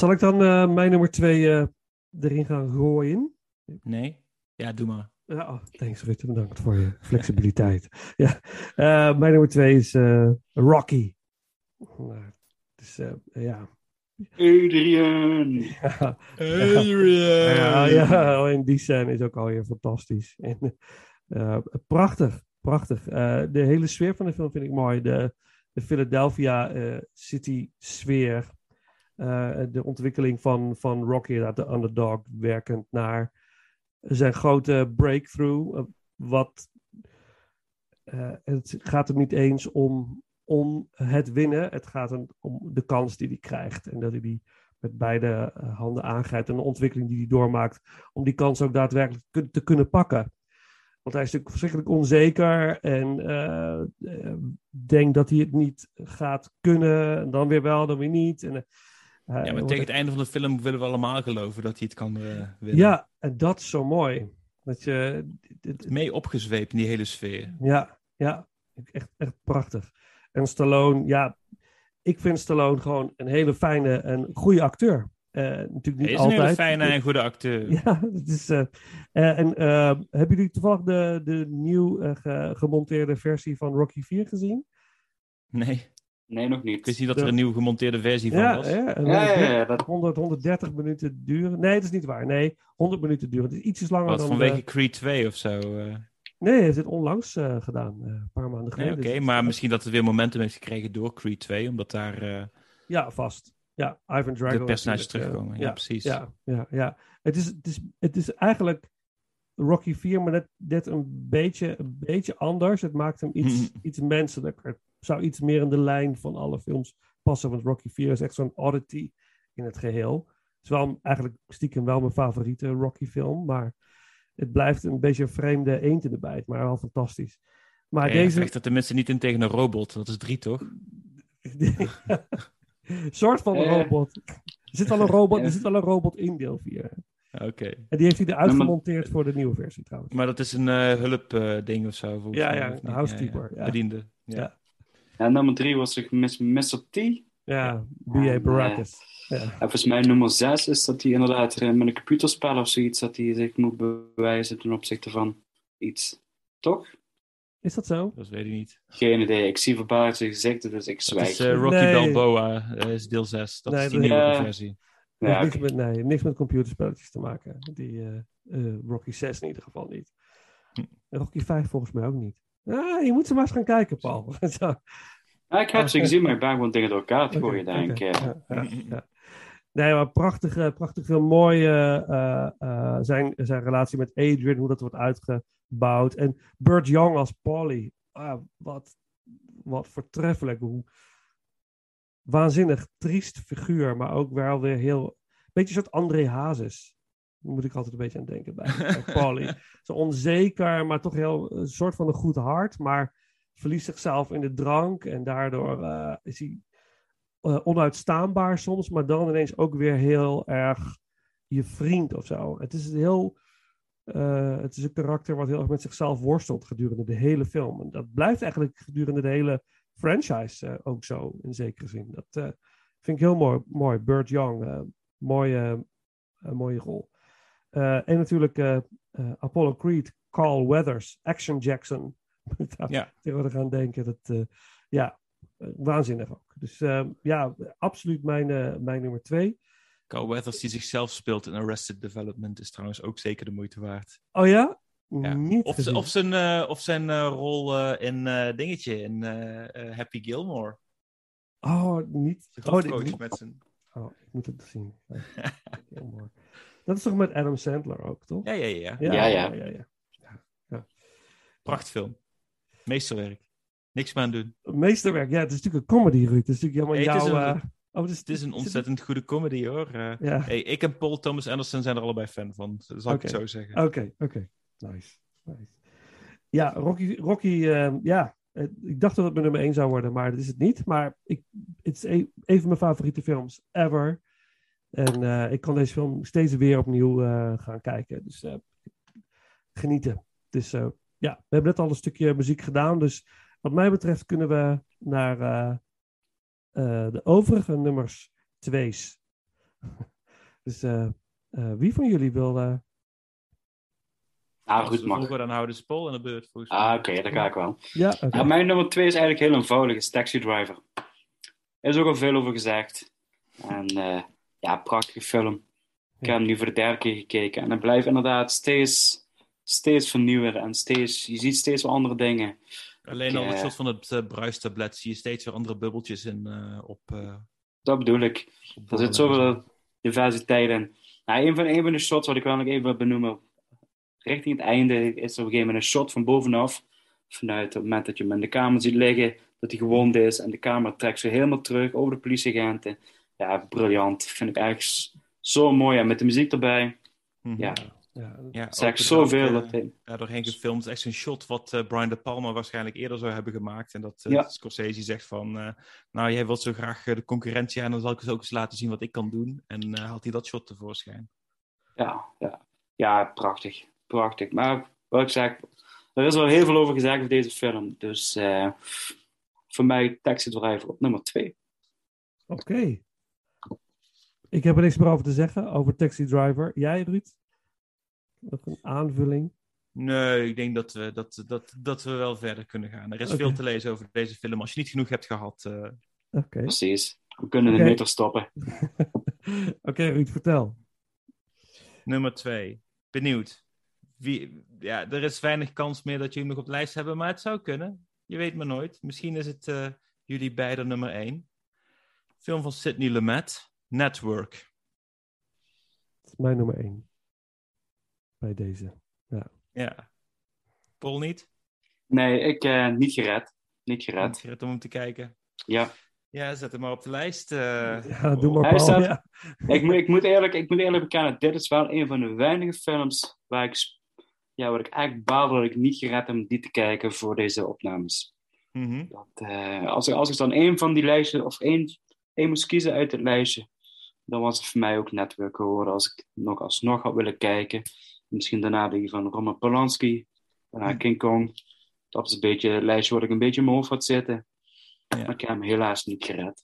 Speaker 6: Zal ik dan eh, mijn nummer twee eh, erin gaan gooien?
Speaker 7: Nee? Ja, doe maar.
Speaker 6: Ja, oh, thanks Rutte, bedankt voor je flexibiliteit. <laughs> ja, eh, mijn nummer twee is eh, Rocky. Dus eh, ja.
Speaker 8: Adrian!
Speaker 6: ja.
Speaker 7: Adrian!
Speaker 6: Ja, ja, en die scène is ook alweer fantastisch. En, eh, prachtig, prachtig. Eh, de hele sfeer van de film vind ik mooi. De, de Philadelphia eh, City sfeer. Eh, de ontwikkeling van, van Rocky, uit de underdog, werkend naar zijn grote breakthrough. eh, wat, eh, het gaat hem niet eens om, om het winnen. Het gaat om de kans die hij krijgt. En dat hij die met beide handen aangrijpt. En de ontwikkeling die hij doormaakt. Om die kans ook daadwerkelijk te kunnen pakken. Want hij is natuurlijk verschrikkelijk onzeker. En eh, denkt dat hij het niet gaat kunnen. En dan weer wel, dan weer niet. En,
Speaker 7: Ja,
Speaker 6: hij
Speaker 7: maar tegen het einde van de film willen we allemaal geloven dat hij het kan eh, winnen.
Speaker 6: Ja, en dat is zo mooi. Dat je,
Speaker 7: Mee opgezweept in die hele sfeer.
Speaker 6: ja, ja, echt, echt prachtig. En Stallone, ja, ik vind Stallone gewoon een hele fijne en goede acteur. Eh, natuurlijk niet
Speaker 7: Hij is een hele fijne en goede acteur. <laughs>
Speaker 6: Ja, dat is. eh, eh, en eh, hebben jullie toevallig de, de nieuw eh, ge- gemonteerde versie van Rocky 4 gezien?
Speaker 7: Nee,
Speaker 8: Nee, nog
Speaker 7: ik
Speaker 8: niet.
Speaker 7: wist niet dat er een nieuwe gemonteerde versie van was.
Speaker 6: ja, en
Speaker 8: Ja, ja,
Speaker 6: 130
Speaker 8: ja, dat-
Speaker 6: 100, 130 minuten duren. Nee, dat is niet waar. Nee, 100 minuten duren. Het is ietsjes langer
Speaker 7: Wat,
Speaker 6: dan.
Speaker 7: vanwege
Speaker 6: de-
Speaker 7: Creed 2 of zo? eh.
Speaker 6: Nee, hij heeft dit onlangs eh, gedaan, eh, een paar maanden
Speaker 7: Nee,
Speaker 6: geleden.
Speaker 7: Oké,
Speaker 6: Dus-
Speaker 7: maar misschien dat het weer momentum heeft gekregen door Creed 2, omdat daar eh,
Speaker 6: Ja, vast. Ja, Ivan Drago.
Speaker 7: de personages
Speaker 6: eh,
Speaker 7: terugkomen. Ja, precies.
Speaker 6: Ja, ja, ja. Het, is, het, is, het is eigenlijk Rocky 4, maar net, net een, beetje, een beetje anders. Het maakt hem iets, <laughs> iets menselijker. Zou iets meer in de lijn van alle films passen. Want Rocky 4 is echt zo'n oddity in het geheel. Het is wel eigenlijk stiekem wel mijn favoriete Rocky film. Maar het blijft een beetje een vreemde eend in de bijt. Maar wel fantastisch. Maar
Speaker 7: Ja,
Speaker 6: deze...
Speaker 7: vecht er tenminste niet in tegen een robot. Dat is drie, toch? <laughs>
Speaker 6: soort van een
Speaker 8: Eh.
Speaker 6: robot. Er zit wel een robot, er zit wel een robot in deel 4.
Speaker 7: Oké.
Speaker 6: En die heeft hij eruit gemonteerd voor de nieuwe versie trouwens.
Speaker 7: Maar dat is een eh hulp ding of zo.
Speaker 6: Ja, ja, een housekeeper, ja.
Speaker 7: Bediende. Ja.
Speaker 6: Ja.
Speaker 8: Ja, nummer drie was toch Miss- Mr. T.
Speaker 6: Ja, B.A. Baracus. Ja.
Speaker 8: En volgens mij nummer zes is dat hij inderdaad eh, met een computerspel of zoiets, dat hij zich moet bewijzen ten opzichte van iets. Toch?
Speaker 6: Is dat zo?
Speaker 7: Dat weet ik niet.
Speaker 8: Geen idee. Ik zie verbaasde gezichten, dus ik
Speaker 7: Dat
Speaker 8: zwijg.
Speaker 7: is eh, Rocky
Speaker 6: Nee.
Speaker 7: Balboa. Dat is deel 6. Dat
Speaker 6: Nee,
Speaker 7: is die nieuwe
Speaker 8: Ja.
Speaker 7: versie.
Speaker 8: Ja,
Speaker 6: niks, met, nee, niks met computerspelletjes te maken. Die eh, eh, Rocky 6 in ieder geval niet.
Speaker 7: Hm.
Speaker 6: En Rocky 5 volgens mij ook niet. Ah, je moet ze maar eens gaan kijken, Paul.
Speaker 8: Ja, <laughs> ik heb ze gezien, maar ik ben gewoon dingen door elkaar te gooien, denk ik.
Speaker 6: ja, ja, ja. Nee, maar prachtig, eh, prachtig veel mooi eh, eh, eh, zijn, zijn relatie met Adrian, hoe dat wordt uitgebouwd. En Burt Young als Polly. Ah, wat, wat voortreffelijk. Hoe waanzinnig triest figuur, maar ook wel weer heel... Beetje een soort André Hazes. Moet ik altijd een beetje aan denken bij, <laughs> bij Polly. Zo onzeker, maar toch heel een soort van een goed hart, maar verliest zichzelf in de drank en daardoor eh, is hij eh, onuitstaanbaar soms, maar dan ineens ook weer heel erg je vriend of zo. Het is een heel. eh, het is een karakter wat heel erg met zichzelf worstelt gedurende de hele film. En dat blijft eigenlijk gedurende de hele franchise eh, ook zo, in zekere zin. Dat eh, vind ik heel mooi. mooi. Burt Young, eh, mooie, eh, mooie rol. Eh, en natuurlijk eh, eh, Apollo Creed, Carl Weathers, Action Jackson. Ik <laughs> daar
Speaker 7: Ja.
Speaker 6: tegenwoordig aan denken. Dat, ja, waanzinnig ook. Dus eh, ja, absoluut mijn, mijn nummer twee.
Speaker 7: Carl Weathers die zichzelf speelt in Arrested Development is trouwens ook zeker de moeite waard.
Speaker 6: Oh ja?
Speaker 7: Ja.
Speaker 6: Niet
Speaker 7: Of, zijn, of zijn rol in Dingetje, in Happy Gilmore.
Speaker 6: Oh, niet.
Speaker 7: De
Speaker 6: Oh, ik,
Speaker 7: met zijn...
Speaker 6: oh, ik moet het zien. <laughs> Mooi. Dat is toch met Adam Sandler ook, toch?
Speaker 7: Ja, ja, ja.
Speaker 8: Ja, ja.
Speaker 6: ja, ja, ja.
Speaker 7: Prachtfilm. Meesterwerk. Niks meer aan doen.
Speaker 6: Meesterwerk, ja, het is natuurlijk een comedy, Ruud. Het is natuurlijk helemaal
Speaker 7: het is
Speaker 6: jouw...
Speaker 7: een-
Speaker 6: eh, oh, het is,
Speaker 7: Het is een ontzettend goede comedy hoor. Eh,
Speaker 6: Ja,
Speaker 7: hey, ik en Paul Thomas Anderson zijn er allebei fan van. Dat zal ik het zo zeggen.
Speaker 6: oké, oké. Nice, nice. Ja, Rocky, Rocky eh, ja, eh, ik dacht dat het mijn nummer 1 zou worden, maar dat is het niet. Maar ik, het is een, een van mijn favoriete films ever. En eh, ik kan deze film steeds weer opnieuw eh, gaan kijken. Dus eh, genieten. Dus eh, ja, we hebben net al een stukje muziek gedaan. Dus wat mij betreft kunnen we naar eh, eh, de overige nummers twee's <laughs> Dus eh, eh, wie van jullie wil... eh,
Speaker 8: Ah, goed, mag.
Speaker 7: vroeger, dan houden ze Paul aan de beurt, volgens mij.
Speaker 8: Ah, oké, daar ga ik wel.
Speaker 6: ja,
Speaker 8: mijn nummer twee is eigenlijk heel eenvoudig, is Taxi Driver. Er is ook al veel over gezegd. En eh, ja, prachtige film. Ik heb hem nu voor de derde keer gekeken. En het blijft inderdaad steeds, steeds vernieuwen. En steeds, je ziet steeds wel andere dingen.
Speaker 7: Alleen al het
Speaker 8: eh,
Speaker 7: shot van het uh, bruistablet zie je steeds weer andere bubbeltjes in eh, op... eh,
Speaker 8: Dat bedoel ik. Er zit zoveel diversiteit in. Nou, een, van, een van de shots wat ik wel nog even wil benoemen. Richting het einde is er op een gegeven moment een shot van bovenaf. Vanuit het moment dat je hem in de kamer ziet liggen. Dat hij gewond is. En de camera trekt zo helemaal terug over de politieagenten. Ja, briljant. Vind ik echt s- zo mooi. En met de muziek erbij.
Speaker 7: mhm.
Speaker 8: Ja,
Speaker 6: ja,
Speaker 7: Ja,
Speaker 8: het is zoveel.
Speaker 7: er,
Speaker 8: Dat,
Speaker 7: eh, ja, doorheen gefilmd. Het is echt zo'n shot wat eh, Brian De Palma waarschijnlijk eerder zou hebben gemaakt. En dat eh,
Speaker 8: Ja.
Speaker 7: Scorsese zegt van... eh, nou, jij wilt zo graag de concurrentie aan, dan zal ik eens ook eens laten zien wat ik kan doen. En eh haalt hij dat shot tevoorschijn.
Speaker 8: ja, ja. ja, prachtig. Prachtig. Maar wat ik zeg, er is wel heel veel over gezegd over deze film. Dus eh, voor mij Taxi Driver op nummer twee.
Speaker 6: Oké. Ik heb er niks meer over te zeggen, over Taxi Driver. Jij, Ruud? Nog een aanvulling?
Speaker 7: Nee, ik denk dat we, dat, dat, dat we wel verder kunnen gaan. Er is veel te lezen over deze film. Als je niet genoeg hebt gehad... eh,
Speaker 6: Oké.
Speaker 8: Precies. We kunnen
Speaker 6: Oké.
Speaker 8: de meter stoppen. <laughs>
Speaker 6: Oké, Ruud, vertel.
Speaker 7: Nummer twee. Benieuwd. Wie, ja, er is weinig kans meer dat jullie nog op de lijst hebben, maar het zou kunnen. Je weet maar nooit. Misschien is het eh, jullie beiden nummer één. Film van Sidney Lumet, Network.
Speaker 6: Dat is mijn nummer één. Bij deze.
Speaker 7: Ja. Paul niet?
Speaker 8: Nee, ik eh, niet gered. Niet
Speaker 7: Niet
Speaker 8: gered.
Speaker 7: gered om hem te kijken.
Speaker 8: Ja.
Speaker 7: Ja, zet hem maar op de lijst. eh.
Speaker 6: Ja, doe maar
Speaker 8: Hij
Speaker 6: Paul.
Speaker 8: staat-
Speaker 6: Ja.
Speaker 8: ik, moet, ik, moet eerlijk, ik moet eerlijk bekennen, dit is wel een van de weinige films waar ik, ja, waar ik eigenlijk baal dat ik niet gered heb om die te kijken voor deze opnames.
Speaker 7: Mhm.
Speaker 8: Dat, eh, als, ik, als ik dan één van die lijsten, of één, één moest kiezen uit het lijstje, dan was het voor mij ook Network geworden als ik nog alsnog had willen kijken. Misschien daarna die van Roman Polanski, daarna King Kong. Dat is een beetje het lijstje wat ik een beetje in mijn hoofd had zitten.
Speaker 7: Ja.
Speaker 8: Maar ik heb hem helaas niet gered.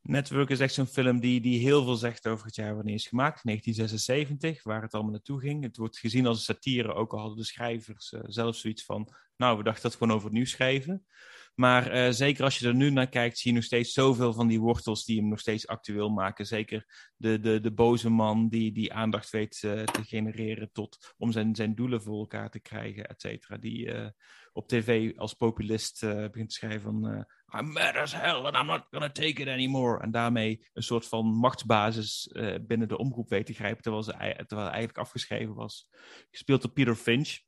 Speaker 7: Network is echt zo'n film die, die heel veel zegt over het jaar wanneer is gemaakt, 1976, waar het allemaal naartoe ging. Het wordt gezien als een satire, ook al hadden de schrijvers eh, zelf zoiets van, nou, we dachten dat gewoon over het nieuws schrijven. Maar eh, zeker als je er nu naar kijkt, zie je nog steeds zoveel van die wortels die hem nog steeds actueel maken. Zeker de, de, de boze man die, die aandacht weet eh, te genereren tot, om zijn, zijn doelen voor elkaar te krijgen, et cetera. Die eh, op tv als populist begint te schrijven van... I'm mad as hell and I'm not gonna take it anymore. En daarmee een soort van machtsbasis binnen de omroep weet te grijpen, terwijl, ze, terwijl hij eigenlijk afgeschreven was. Gespeeld door Peter Finch.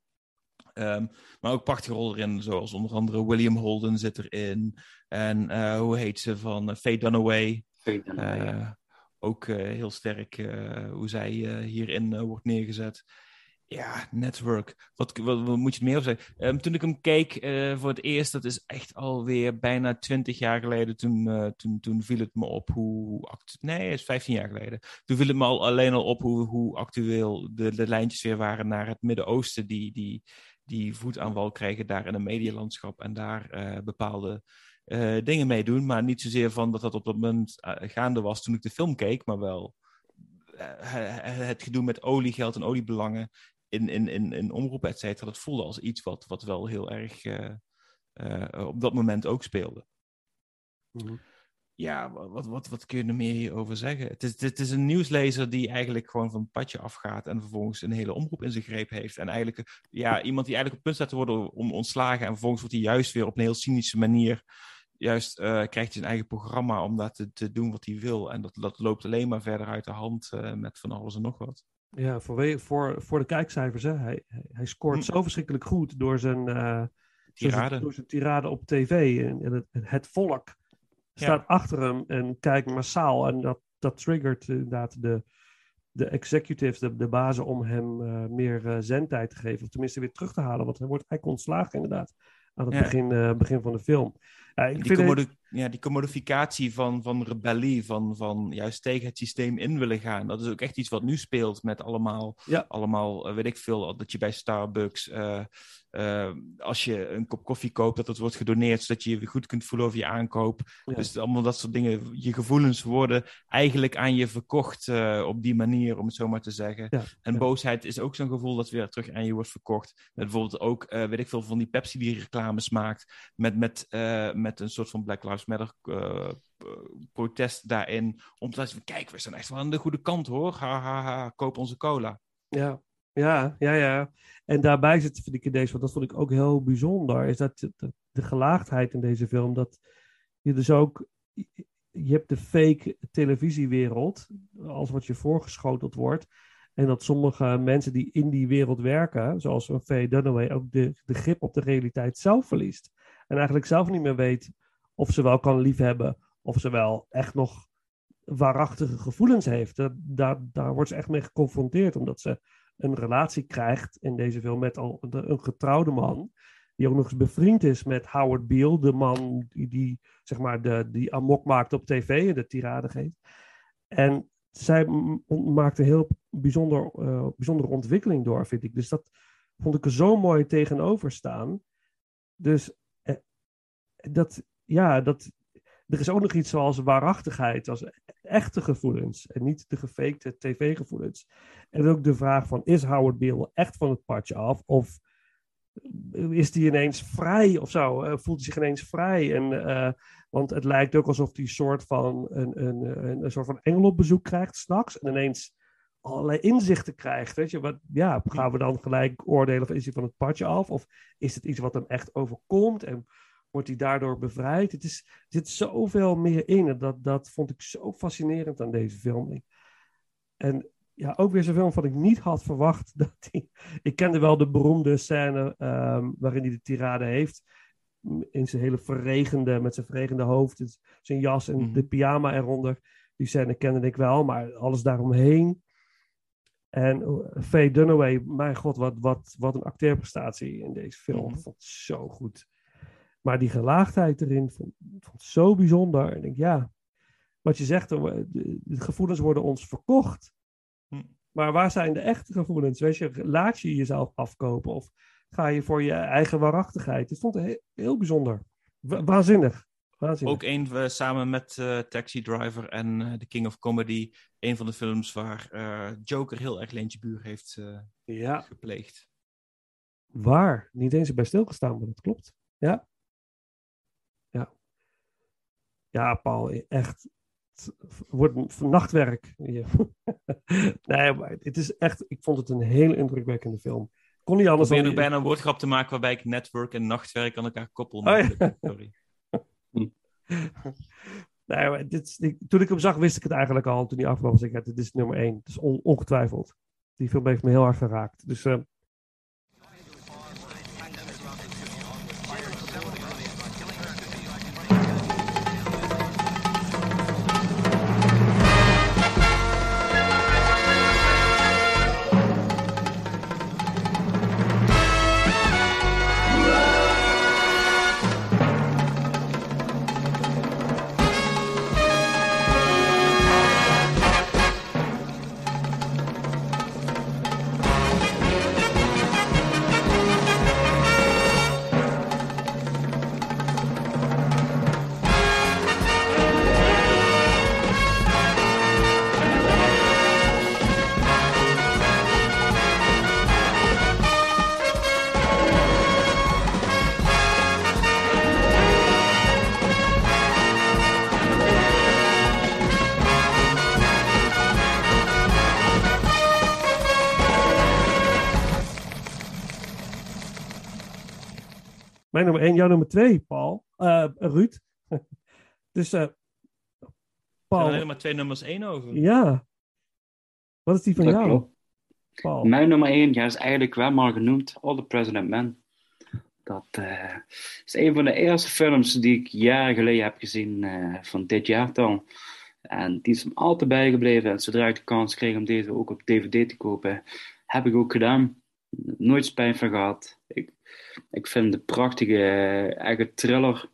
Speaker 7: Ehm, maar ook prachtige rol erin, zoals onder andere William Holden zit erin. En eh, hoe heet ze van eh, Faye Dunaway. Eh, ook eh, heel sterk hoe zij hierin wordt neergezet. Ja, Network. Wat, wat, wat moet je er meer over zeggen? Ehm, toen ik hem keek voor het eerst, dat is echt alweer bijna twintig jaar geleden. Toen, toen, toen viel het me op hoe. Nee, het is 15 jaar geleden. Toen viel het me al alleen al op hoe, hoe actueel de, de lijntjes weer waren naar het Midden-Oosten. Die, die, die voet aan wal krijgen daar in een medialandschap. En daar eh, bepaalde eh, dingen mee doen. Maar niet zozeer van dat dat op dat moment eh, gaande was toen ik de film keek, maar wel het gedoe met oliegeld en oliebelangen in, in, in, in omroepen, et cetera. Dat voelde als iets wat, wat wel heel erg op dat moment ook speelde.
Speaker 6: Mhm.
Speaker 7: Ja, wa- wat, wat, wat kun je er meer hierover zeggen? Het is, het is een nieuwslezer die eigenlijk gewoon van het padje afgaat en vervolgens een hele omroep in zijn greep heeft. En eigenlijk, ja, iemand die eigenlijk op punt staat te worden om ontslagen en vervolgens wordt hij juist weer op een heel cynische manier, juist eh, krijgt hij zijn eigen programma om dat te, te doen wat hij wil. En dat, dat loopt alleen maar verder uit de hand eh, met van alles en nog wat.
Speaker 6: Ja, voor, voor, voor de kijkcijfers. Hè. Hij, hij, scoort
Speaker 7: Hm.
Speaker 6: zo verschrikkelijk goed door zijn, eh,
Speaker 7: Tirade.
Speaker 6: door zijn tirade op tv. En, en het, het volk staat achter hem en kijkt massaal. En dat, dat triggert inderdaad de, de executives, de, de bazen, om hem eh, meer eh, zendtijd te geven. Of tenminste weer terug te halen. Want hij wordt eigenlijk ontslagen inderdaad aan het
Speaker 7: Ja.
Speaker 6: begin, eh, begin van de film. Ik
Speaker 7: die
Speaker 6: vind het-
Speaker 7: ja, die commodificatie van, van rebellie, van, van juist tegen het systeem in willen gaan. Dat is ook echt iets wat nu speelt met allemaal,
Speaker 6: Ja.
Speaker 7: allemaal eh, weet ik veel, dat je bij Starbucks, eh, eh, als je een kop koffie koopt, dat het wordt gedoneerd, zodat je je weer goed kunt voelen over je aankoop.
Speaker 6: Ja.
Speaker 7: Dus allemaal dat soort dingen, je gevoelens worden eigenlijk aan je verkocht op die manier, om het zo maar te zeggen.
Speaker 6: Ja,
Speaker 7: En boosheid is ook zo'n gevoel dat weer terug aan je wordt verkocht. Met bijvoorbeeld ook, weet ik veel, van die Pepsi die reclames maakt. Met, met, met een soort van Black Lives Eh, p- protest daarin. Om te laten zien, kijk, we zijn echt wel aan de goede kant hoor. Ha, ha, ha, koop onze cola.
Speaker 6: Ja, ja, ja, ja. En daarbij zit, vind ik in deze, want dat vond ik ook heel bijzonder, is dat de, de gelaagdheid in deze film, dat je dus ook, je hebt de fake televisiewereld, als wat je voorgeschoteld wordt, en dat sommige mensen die in die wereld werken, zoals Faye Dunaway, ook de, de grip op de realiteit zelf verliest. En eigenlijk zelf niet meer weet of ze wel kan liefhebben, of ze wel echt nog waarachtige gevoelens heeft. Daar, daar wordt ze echt mee geconfronteerd, omdat ze een relatie krijgt in deze film met al een getrouwde man. Die ook nog eens bevriend is met Howard Beale, de man die, die zeg maar de, die amok maakt op tv en de tirade geeft. En zij maakt een heel bijzonder, eh, bijzondere ontwikkeling door, vind ik. Dus dat vond ik er zo mooi tegenover staan. Dus eh, dat, ja, dat, er is ook nog iets zoals waarachtigheid, als echte gevoelens en niet de gefakte tv-gevoelens. En ook de vraag van, is Howard Beale echt van het padje af? Of is hij ineens vrij of zo? Eh, voelt hij zich ineens vrij? En, eh, want het lijkt ook alsof hij soort van, een, een, een, een soort van engel op bezoek krijgt straks. En ineens allerlei inzichten krijgt. Weet je? Wat, ja, gaan we dan gelijk oordelen of is hij van het padje af? Of is het iets wat hem echt overkomt? En wordt hij daardoor bevrijd? Het is, er zit zoveel meer in. Dat, dat vond ik zo fascinerend aan deze film. En ja, ook weer zo'n film wat ik niet had verwacht. <laughs> Dat hij, ik kende wel de beroemde scène ehm, waarin hij de tirade heeft. In zijn hele verregende, met zijn verregende hoofd, zijn jas en
Speaker 7: Mhm.
Speaker 6: de pyjama eronder. Die scène kende ik wel, maar alles daaromheen. En Faye Dunaway, mijn god, wat, wat, wat een acteerprestatie in deze film.
Speaker 7: Mhm.
Speaker 6: Ik vond het zo goed. Maar die gelaagdheid erin vond vond het zo bijzonder. En ik denk, ja, wat je zegt, de, gevoelens worden ons verkocht.
Speaker 7: Hm.
Speaker 6: Maar waar zijn de echte gevoelens? Weet je, laat je jezelf afkopen of ga je voor je eigen waarachtigheid? Ik vond het heel, heel bijzonder. Wa- waanzinnig. waanzinnig.
Speaker 7: Ook een eh, samen met eh, Taxi Driver en eh, The King of Comedy. Een van de films waar Joker heel erg leentje buur heeft
Speaker 6: Ja,
Speaker 7: gepleegd.
Speaker 6: waar. Niet eens bij stilgestaan, maar dat klopt. Ja. Ja, Paul, echt. Het wordt nachtwerk. <laughs> Nee, maar het is echt. Ik vond het een heel indrukwekkende film. Kon niet
Speaker 7: Ik
Speaker 6: anders
Speaker 7: probeer
Speaker 6: dan.
Speaker 7: nog bijna een woordgrap te maken waarbij ik network en nachtwerk aan elkaar koppel.
Speaker 6: Oh, ja.
Speaker 7: Sorry. <laughs>
Speaker 6: Nee, maar dit, ik- toen ik hem zag, wist ik het eigenlijk al. Toen hij afkwam, was ik, dit is nummer één. Het is on- ongetwijfeld. Die film heeft me heel erg geraakt. Dus eh, mijn nummer één, jouw nummer twee, Paul. Eh Ruud. <laughs> dus eh
Speaker 7: Er
Speaker 6: Paul,
Speaker 7: zijn alleen maar twee nummers één over.
Speaker 6: ja. Wat is die van
Speaker 8: Dat
Speaker 6: jou,
Speaker 8: klopt.
Speaker 6: Paul?
Speaker 8: Mijn nummer 1 ja, is eigenlijk wel maar genoemd, All the President Men. Dat eh, is een van de eerste films die ik jaren geleden heb gezien, eh, van dit jaar dan. En die is me altijd bijgebleven. En zodra ik de kans kreeg om deze ook op DVD te kopen, heb ik ook gedaan. Nooit spijt van gehad. Ik, vind het een prachtige, eh, eigen thriller.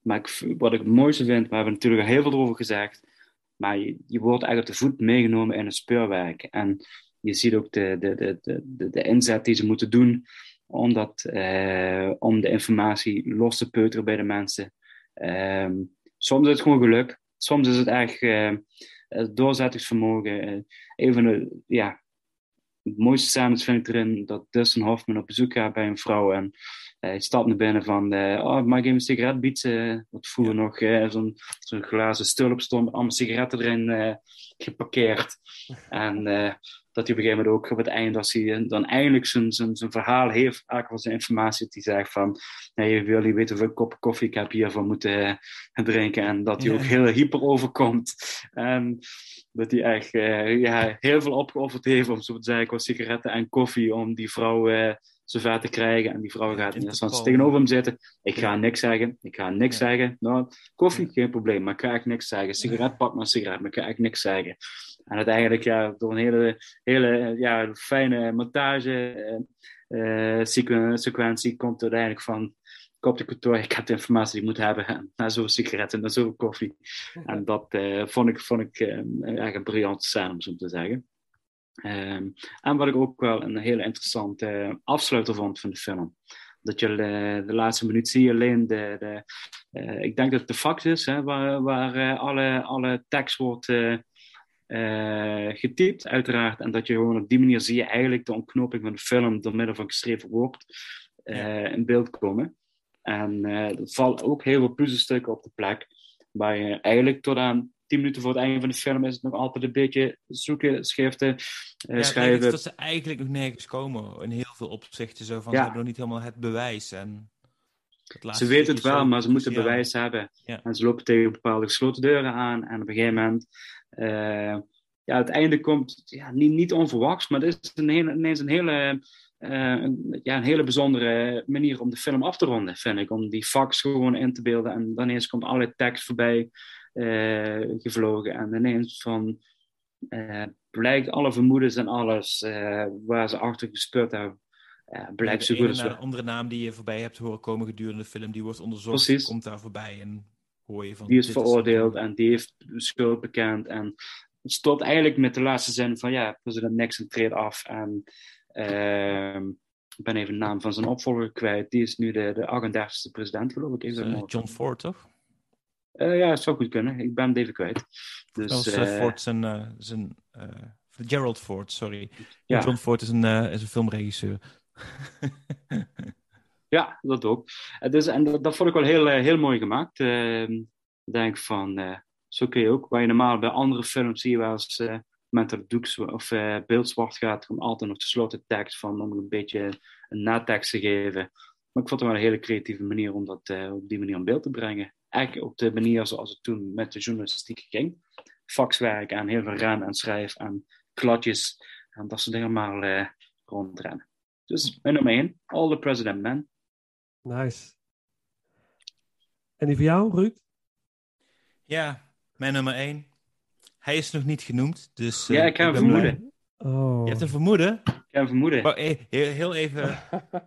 Speaker 8: maar ik, wat ik het mooiste vind, we hebben natuurlijk al heel veel over gezegd, maar je, wordt eigenlijk op de voet meegenomen in een speurwerk. En je ziet ook de, de, de, de, de inzet die ze moeten doen om, dat, eh, om de informatie los te peuteren bij de mensen. Ehm, soms is het gewoon geluk, soms is het echt uh, doorzettingsvermogen. Uh, een van de ja, mooiste scènes vind ik erin dat Dustin Hoffman op bezoek gaat bij een vrouw en hij stapt naar binnen van, oh, mag ik even een sigaret bieden? Wat vroeger nog zo'n zo'n glazen stulp stond allemaal sigaretten erin geparkeerd. <laughs> En dat hij op een gegeven moment ook op het einde, als hij dan eindelijk zijn, zijn, zijn verhaal heeft, eigenlijk van zijn informatie, dat hij zegt van, nee, wil je weten hoeveel kop koffie? Ik heb hiervan moeten uh, drinken, en dat hij ook heel hyper overkomt. En dat hij echt uh, ja, heel veel opgeofferd heeft, om zo te zeggen, qua sigaretten en koffie, om die vrouw uh, zover te krijgen. En die vrouw gaat in instantie tegenover hem zitten. Ik ga niks zeggen, ik ga niks ja. zeggen. Nou, koffie, geen probleem, maar ik ga echt niks zeggen. Sigaret, pak maar een sigaret, maar ik ga echt niks zeggen. En uiteindelijk, ja, door een hele, hele ja, fijne montage uh, sequentie komt uiteindelijk van op de kantoor, ik heb de informatie die ik moet hebben. Na zoveel sigaretten, na zoveel koffie. En dat uh, vond ik, vond ik uh, eigenlijk een briljante scène, om zo te zeggen. Um, en wat ik ook wel een hele interessante afsluiter vond van de film. Dat je de, de laatste minuut zie je alleen de, de ik denk dat het de fax is, hè, waar, waar alle, alle tekst wordt uh, getypt, uiteraard. En dat je gewoon op die manier zie je eigenlijk de ontknoping van de film door middel van geschreven woord in beeld komen. En er vallen ook heel veel puzzelstukken op de plek. Waar je eigenlijk tot aan tien minuten voor het einde van de film is het nog altijd een beetje zoeken, schriften, ja, schrijven.
Speaker 7: dat ze eigenlijk nog nergens komen in heel veel opzichten. Zo van, ja. ze hebben nog niet helemaal het bewijs. En
Speaker 8: ze weten het wel, maar ze moeten ja. bewijs hebben. En ze lopen tegen bepaalde gesloten deuren aan. En op een gegeven moment uh, ja, het einde komt ja, niet, niet onverwachts, maar het is een hele, ineens een hele, uh, een, ja, een hele bijzondere manier om de film af te ronden, vind ik. Om die fax gewoon in te beelden en dan ineens komt allerlei tekst voorbij uh, gevlogen. En ineens van, blijkt alle vermoedens en alles waar ze achter gespeurd hebben, ja, blijkt zo goed als
Speaker 7: Een andere naam die je voorbij hebt horen komen gedurende de film, die wordt onderzocht, Precies. komt daar voorbij en hoor je van...
Speaker 8: Die is veroordeeld is en die heeft schuld bekend en het stopt eigenlijk met de laatste zin van ja, president Nixon treedt af en uh, ik ben even de naam van zijn opvolger kwijt. Die is nu de, de 38e president, geloof ik. Is
Speaker 7: uh, John Ford, toch?
Speaker 8: Uh, ja, het zou goed kunnen. Ik ben hem even kwijt.
Speaker 7: Dus, oh, Ford zijn... zijn Gerald Ford, sorry. Ja. John Ford is een, is een filmregisseur. <laughs>
Speaker 8: ja, dat ook. Dus, en dat, dat vond ik wel heel, heel mooi gemaakt. Uh, ik denk van, zo kun je ook, waar je normaal bij andere films zie je wel eens, met dat doek of beeld zwart gaat, komt altijd nog gesloten tekst van om een beetje een natekst te geven. Maar ik vond het wel een hele creatieve manier om dat op die manier in beeld te brengen. Eigenlijk op de manier zoals het toen met de journalistiek ging. Faxwerk en heel veel ren en schrijf en kladjes en dat soort dingen maar uh, rondrennen. Dus mijn nummer 1, All the President Men.
Speaker 6: Nice. En die voor jou, Ruud?
Speaker 7: Ja, mijn nummer 1. Hij is nog niet genoemd, dus...
Speaker 8: Uh, ja, ik heb een vermoeden.
Speaker 6: Oh.
Speaker 7: Je hebt een vermoeden?
Speaker 8: Ik heb een vermoeden.
Speaker 7: Oh, heel, heel even...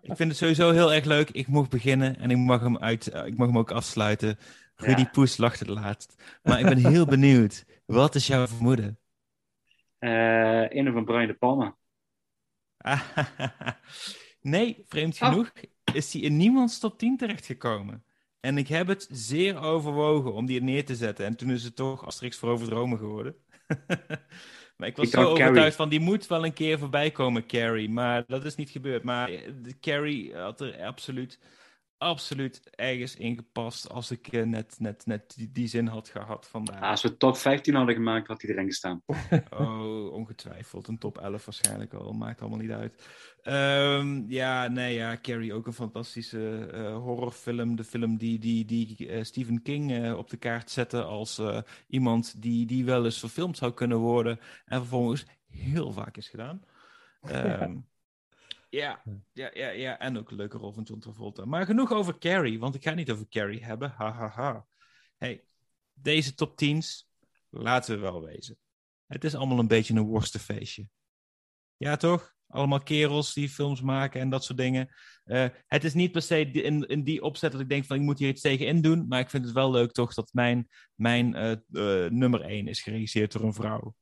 Speaker 7: ik vind het sowieso heel erg leuk. Ik mag beginnen en ik mag hem, uit, ik mag hem ook afsluiten. Rudy ja. Poes lacht het laatst. Maar ik ben heel benieuwd. Wat is jouw vermoeden?
Speaker 8: Uh, een van Brian de Palma. <laughs>
Speaker 7: nee, vreemd genoeg is hij in niemands top 10 terechtgekomen. En ik heb het zeer overwogen om die er neer te zetten. En toen is het toch Asterix voor over Rome geworden. <laughs> maar ik was ik zo overtuigd Carrie. van, die moet wel een keer voorbij komen, Carrie. Maar dat is niet gebeurd. Maar Carrie had er absoluut, absoluut ergens in gepast als ik uh, net, net, net die, die, zin had gehad vandaag.
Speaker 8: Ah, als we top 15 hadden gemaakt, had hij erin gestaan. <laughs>
Speaker 7: oh, ongetwijfeld. Een top 11 waarschijnlijk al. Maakt allemaal niet uit. Um, ja, nee, ja, Carrie ook een fantastische uh, horrorfilm. De film die, die, die uh, Stephen King op de kaart zette als iemand die, die wel eens verfilmd zou kunnen worden. En vervolgens heel vaak is gedaan. Um, <laughs> ja, ja, ja, ja, en ook een leuke rol van John Travolta. Maar genoeg over Carrie, want ik ga niet over Carrie hebben. Ha, ha, ha. Hey, deze top 10's, laten we wel wezen. Het is allemaal een beetje een worstenfeestje. Ja, toch? Allemaal kerels die films maken en dat soort dingen. Eh, het is niet per se in, in die opzet dat ik denk van ik moet hier iets tegen in doen. Maar ik vind het wel leuk toch dat mijn, mijn eh, eh, nummer 1 is geregisseerd door een vrouw.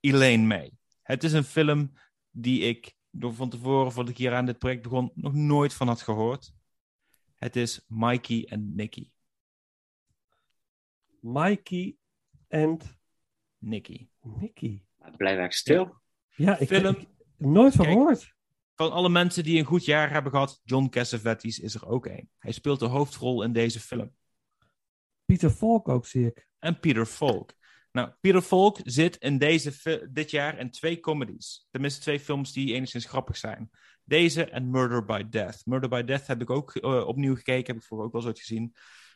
Speaker 7: Elaine May. Het is een film die ik door van tevoren, voordat ik hier aan dit project begon, nog nooit van had gehoord. Het is Mikey en Nicky.
Speaker 6: Mikey en
Speaker 7: Nicky.
Speaker 6: Nicky.
Speaker 8: Blijf eigenlijk stil.
Speaker 6: Ja, ik
Speaker 7: Film.
Speaker 6: ik- nooit van
Speaker 7: Kijk.
Speaker 6: gehoord.
Speaker 7: Van alle mensen die een goed jaar hebben gehad, John Cassavetes is er ook een. Hij speelt de hoofdrol in deze film.
Speaker 6: Pieter Falk ook, zie ik.
Speaker 7: En Peter Falk. Nou, Peter Falk zit in deze dit jaar in twee comedies. Tenminste, twee films die enigszins grappig zijn. Deze en Murder by Death. Murder by Death heb ik ook eh, opnieuw gekeken. Heb ik vroeger ook wel eens gezien.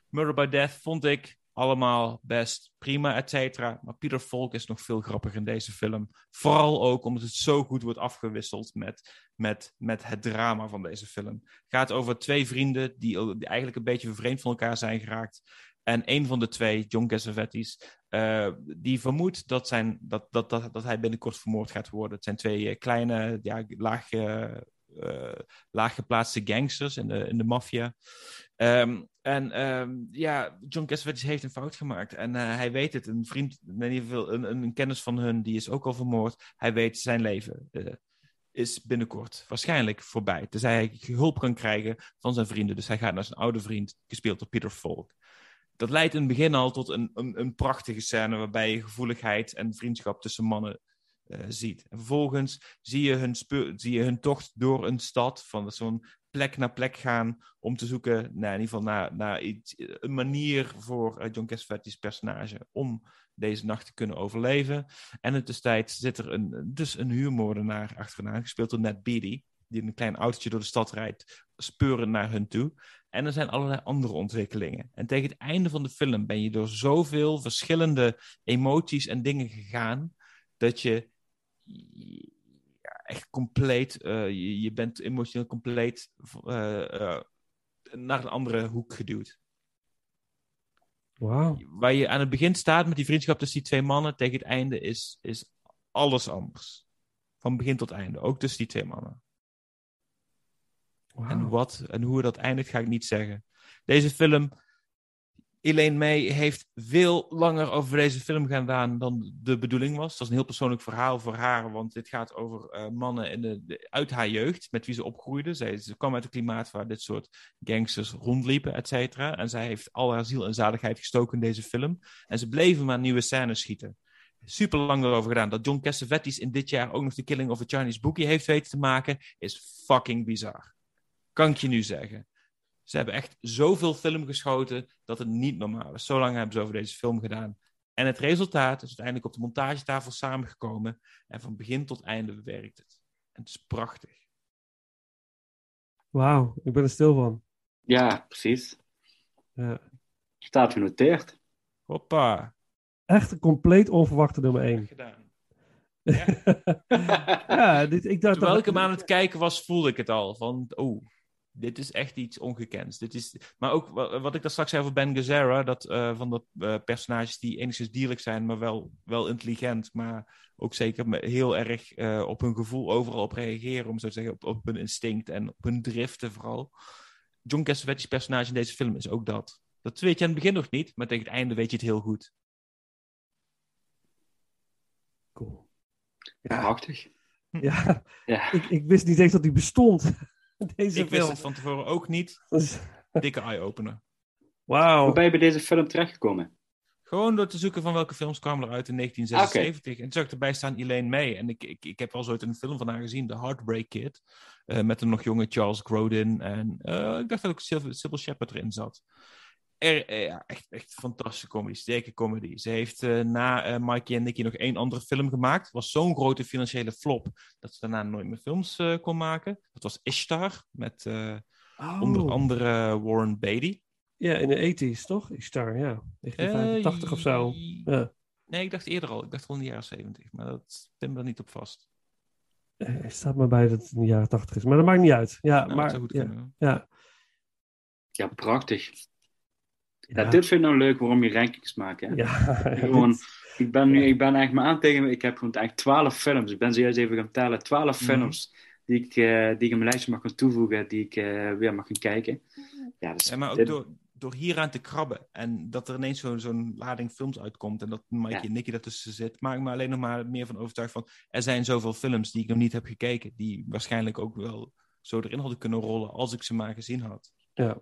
Speaker 7: Murder by Death vond ik allemaal best prima, et cetera. Maar Peter Falk is nog veel grappiger in deze film. Vooral ook omdat het zo goed wordt afgewisseld met, met, met het drama van deze film. Het gaat over twee vrienden die eigenlijk een beetje vervreemd van elkaar zijn geraakt. En een van de twee, John Cassavetes, eh, die vermoedt dat, zijn, dat, dat, dat, dat hij binnenkort vermoord gaat worden. Het zijn twee eh, kleine, ja, laag, eh, eh, laaggeplaatste gangsters in de, in de maffia. Ehm, en ehm, ja, John Cassavetes heeft een fout gemaakt. En hij weet het. Een vriend, in ieder geval een, een, kennis van hun, die is ook al vermoord. Hij weet zijn leven. is binnenkort waarschijnlijk voorbij. Tenzij hij hulp kan krijgen van zijn vrienden. Dus hij gaat naar zijn oude vriend, gespeeld door Peter Falk dat leidt in het begin al tot een, een, een prachtige scène waarbij je gevoeligheid en vriendschap tussen mannen eh, ziet. En vervolgens zie je, hun zie je hun tocht door een stad, van zo'n plek naar plek gaan, om te zoeken naar, in ieder geval naar, naar iets, een manier voor eh, John Cassavetes personage om deze nacht te kunnen overleven. En de tussentijd zit er een, dus een huurmoordenaar achterna, gespeeld door Ned Beatty, die in een klein autootje door de stad rijdt, speurend naar hun toe. En er zijn allerlei andere ontwikkelingen. En tegen het einde van de film ben je door zoveel verschillende emoties en dingen gegaan, dat je ja, echt compleet, eh, je, je bent emotioneel compleet eh, eh, naar een andere hoek geduwd.
Speaker 6: Wauw.
Speaker 7: Waar je aan het begin staat met die vriendschap tussen die twee mannen, tegen het einde is, is alles anders. Van begin tot einde, ook tussen die twee mannen. En wat en hoe dat eindigt, ga ik niet zeggen. Deze film, Elaine May heeft veel langer over deze film gedaan dan de bedoeling was. Dat is een heel persoonlijk verhaal voor haar, want dit gaat over eh, mannen in de, de- uit haar jeugd, met wie ze opgroeide. Zij, ze kwam uit een klimaat waar dit soort gangsters rondliepen, et cetera. En zij heeft al haar ziel en zaligheid gestoken in deze film. En ze bleven maar nieuwe scènes schieten. Super lang erover gedaan. Dat John Cassavetes in dit jaar ook nog The Killing of a Chinese Bookie heeft weten te maken, is fucking bizar. Kan ik je nu zeggen. Ze hebben echt zoveel film geschoten dat het niet normaal is. Zo lang hebben ze over deze film gedaan. En het resultaat is uiteindelijk op de montagetafel samengekomen. En van begin tot einde werkt het. En het is prachtig.
Speaker 6: Wauw, ik ben er stil van.
Speaker 8: Ja, precies.
Speaker 6: Ja.
Speaker 8: Staat genoteerd.
Speaker 7: Hoppa.
Speaker 6: Echt een compleet onverwachte nummer 1.
Speaker 7: Gedaan. <laughs>
Speaker 6: ja, dit, ik dacht
Speaker 7: Terwijl
Speaker 6: dat-
Speaker 7: ik hem aan het kijken was, voelde ik het al. Van, oh, dit is echt iets ongekends. Dit is, maar ook wa- wat ik daar straks zei over Ben Gazzara, dat, eh, van dat eh, personages die enigszins dierlijk zijn, maar wel, wel intelligent, maar ook zeker heel erg eh, op hun gevoel overal op reageren, om zo te zeggen, op, op hun instinct en op hun driften vooral. John Cassavetes personage in deze film is ook dat. Dat weet je aan het begin nog niet, maar tegen het einde weet je het heel goed.
Speaker 6: Cool.
Speaker 8: Prachtig.
Speaker 6: Ja,
Speaker 8: Ja.
Speaker 6: ik, ik wist niet eens dat die bestond. <laughs> Deze
Speaker 7: Ik wist
Speaker 6: film.
Speaker 7: het van tevoren ook niet. <laughs> Dikke eye-opener.
Speaker 6: Wauw.
Speaker 8: Hoe ben je bij deze film terechtgekomen?
Speaker 7: Gewoon door te zoeken van welke films kwamen eruit in 1976. En toen zag ik erbij staan Elaine May. En ik, ik, ik heb wel ooit een film van haar gezien, The Heartbreak Kid. eh, met een nog jonge Charles Grodin. En eh, ik dacht dat ook Sybil Sybil Shepherd erin zat. Er, eh, ja, echt, echt fantastische comedy, sterke comedy. Ze heeft eh, na eh, Mikey en Nicky nog één andere film gemaakt. was zo'n grote financiële flop dat ze daarna nooit meer films eh, kon maken. Dat was Ishtar, met eh,
Speaker 6: Oh.
Speaker 7: onder andere Warren Beatty.
Speaker 6: Ja, in de 80s, toch? Ishtar, ja. 1985 of zo. Ja.
Speaker 7: Nee, ik dacht eerder al. Ik dacht al in de jaren 70. Maar dat pin me er niet op vast.
Speaker 6: Eh, Er staat maar bij dat het in de jaren 80 is. Maar dat maakt niet uit. Ja,
Speaker 7: Nou, dat
Speaker 6: maar...
Speaker 7: zou goed
Speaker 6: ja,
Speaker 7: kunnen.
Speaker 6: ja.
Speaker 8: Ja, prachtig. Ja.
Speaker 6: Ja.
Speaker 8: dit vind ik nou leuk waarom je rankings maakt. Hè?
Speaker 6: Ja,
Speaker 8: Gewoon, <laughs> Ik ben nu, ik ben eigenlijk maar aan tegen, ik heb gewoon eigenlijk twaalf films. Ik ben zojuist even gaan tellen. Twaalf
Speaker 7: Mhm.
Speaker 8: films die ik, eh, die ik in mijn lijstje mag gaan toevoegen, die ik eh, weer mag gaan kijken. Ja, dus,
Speaker 7: Ja, maar ook
Speaker 8: dit-
Speaker 7: door, door hieraan te krabben en dat er ineens zo- zo'n lading films uitkomt en dat Mikey
Speaker 8: Ja.
Speaker 7: en Nicky daartussen zit, maak ik me alleen nog maar meer van overtuigd van er zijn zoveel films die ik nog niet heb gekeken, die waarschijnlijk ook wel zo erin hadden kunnen rollen als ik ze maar gezien had.
Speaker 6: Ja,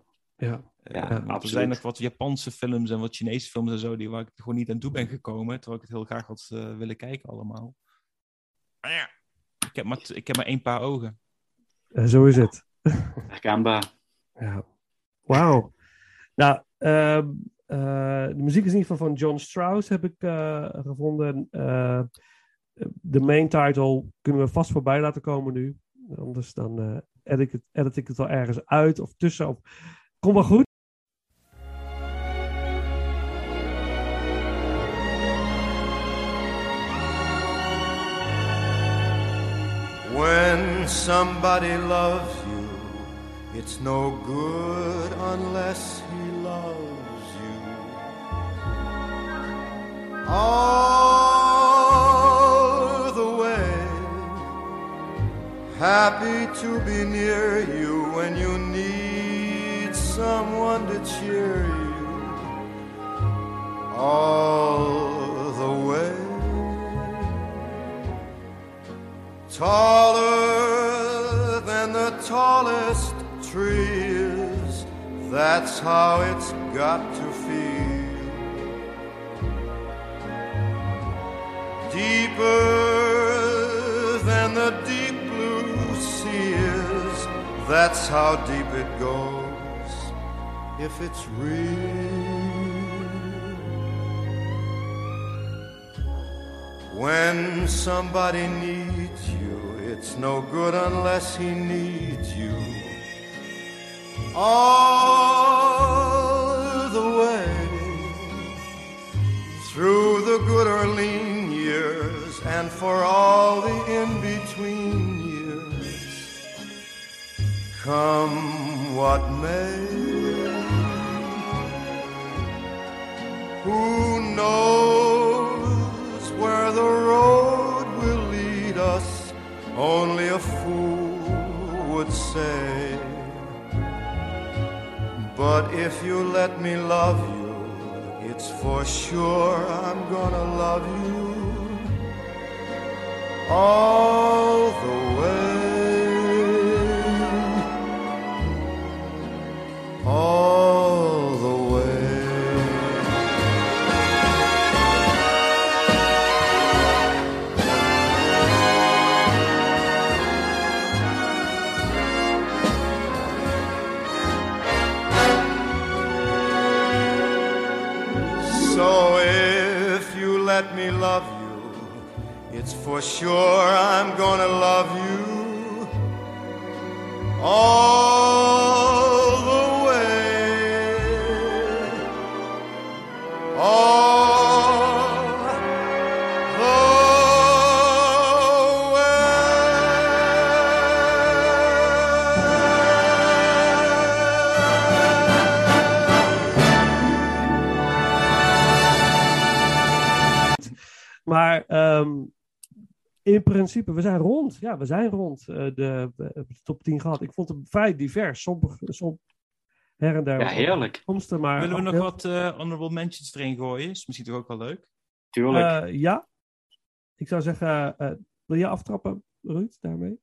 Speaker 6: ja.
Speaker 8: Ja,
Speaker 7: er zijn nog wat Japanse films en wat Chinese films en zo, die waar ik gewoon niet aan toe ben gekomen, terwijl ik het heel graag had eh, willen kijken allemaal. Maar ja, ik heb maar, ik heb maar één paar ogen.
Speaker 6: Eh, zo is het.
Speaker 8: herkenbaar.
Speaker 6: Ja. Wauw. Nou, ehm, eh, de muziek is in ieder geval van John Strauss, heb ik eh, gevonden. Eh, de main title kunnen we vast voorbij laten komen nu. Anders dan eh, edit, ik het, edit ik het wel ergens uit of tussen. Of... Kom wel goed.
Speaker 9: When somebody loves you, it's no good unless he loves you. All the way, happy to be near you when you need someone to cheer you. All the way taller than the tallest trees. That's how it's got to feel. Deeper than the deep blue sea is. That's how deep it goes. If it's real. When somebody needs you, it's no good unless he needs you. All the way through the good or lean years and for all the in between years. Come what may. Who knows where the road will lead us? Only a fool would say. But if you let me love you, it's for sure I'm gonna love you all the way. For sure I'm gonna love you all the way. All the
Speaker 6: Maar ehm, in principe, we zijn rond. Ja, we zijn rond. Eh, de, we hebben de top 10 gehad. Ik vond het vrij divers. Sommige, som, her en daar.
Speaker 8: Ja, heerlijk.
Speaker 6: maar
Speaker 7: Willen we nog
Speaker 6: heel-
Speaker 7: wat eh, honorable mentions erin gooien? Is misschien toch ook wel leuk?
Speaker 8: Tuurlijk.
Speaker 6: Eh, ja. Ik zou zeggen, eh, wil je aftrappen, Ruud, daarmee?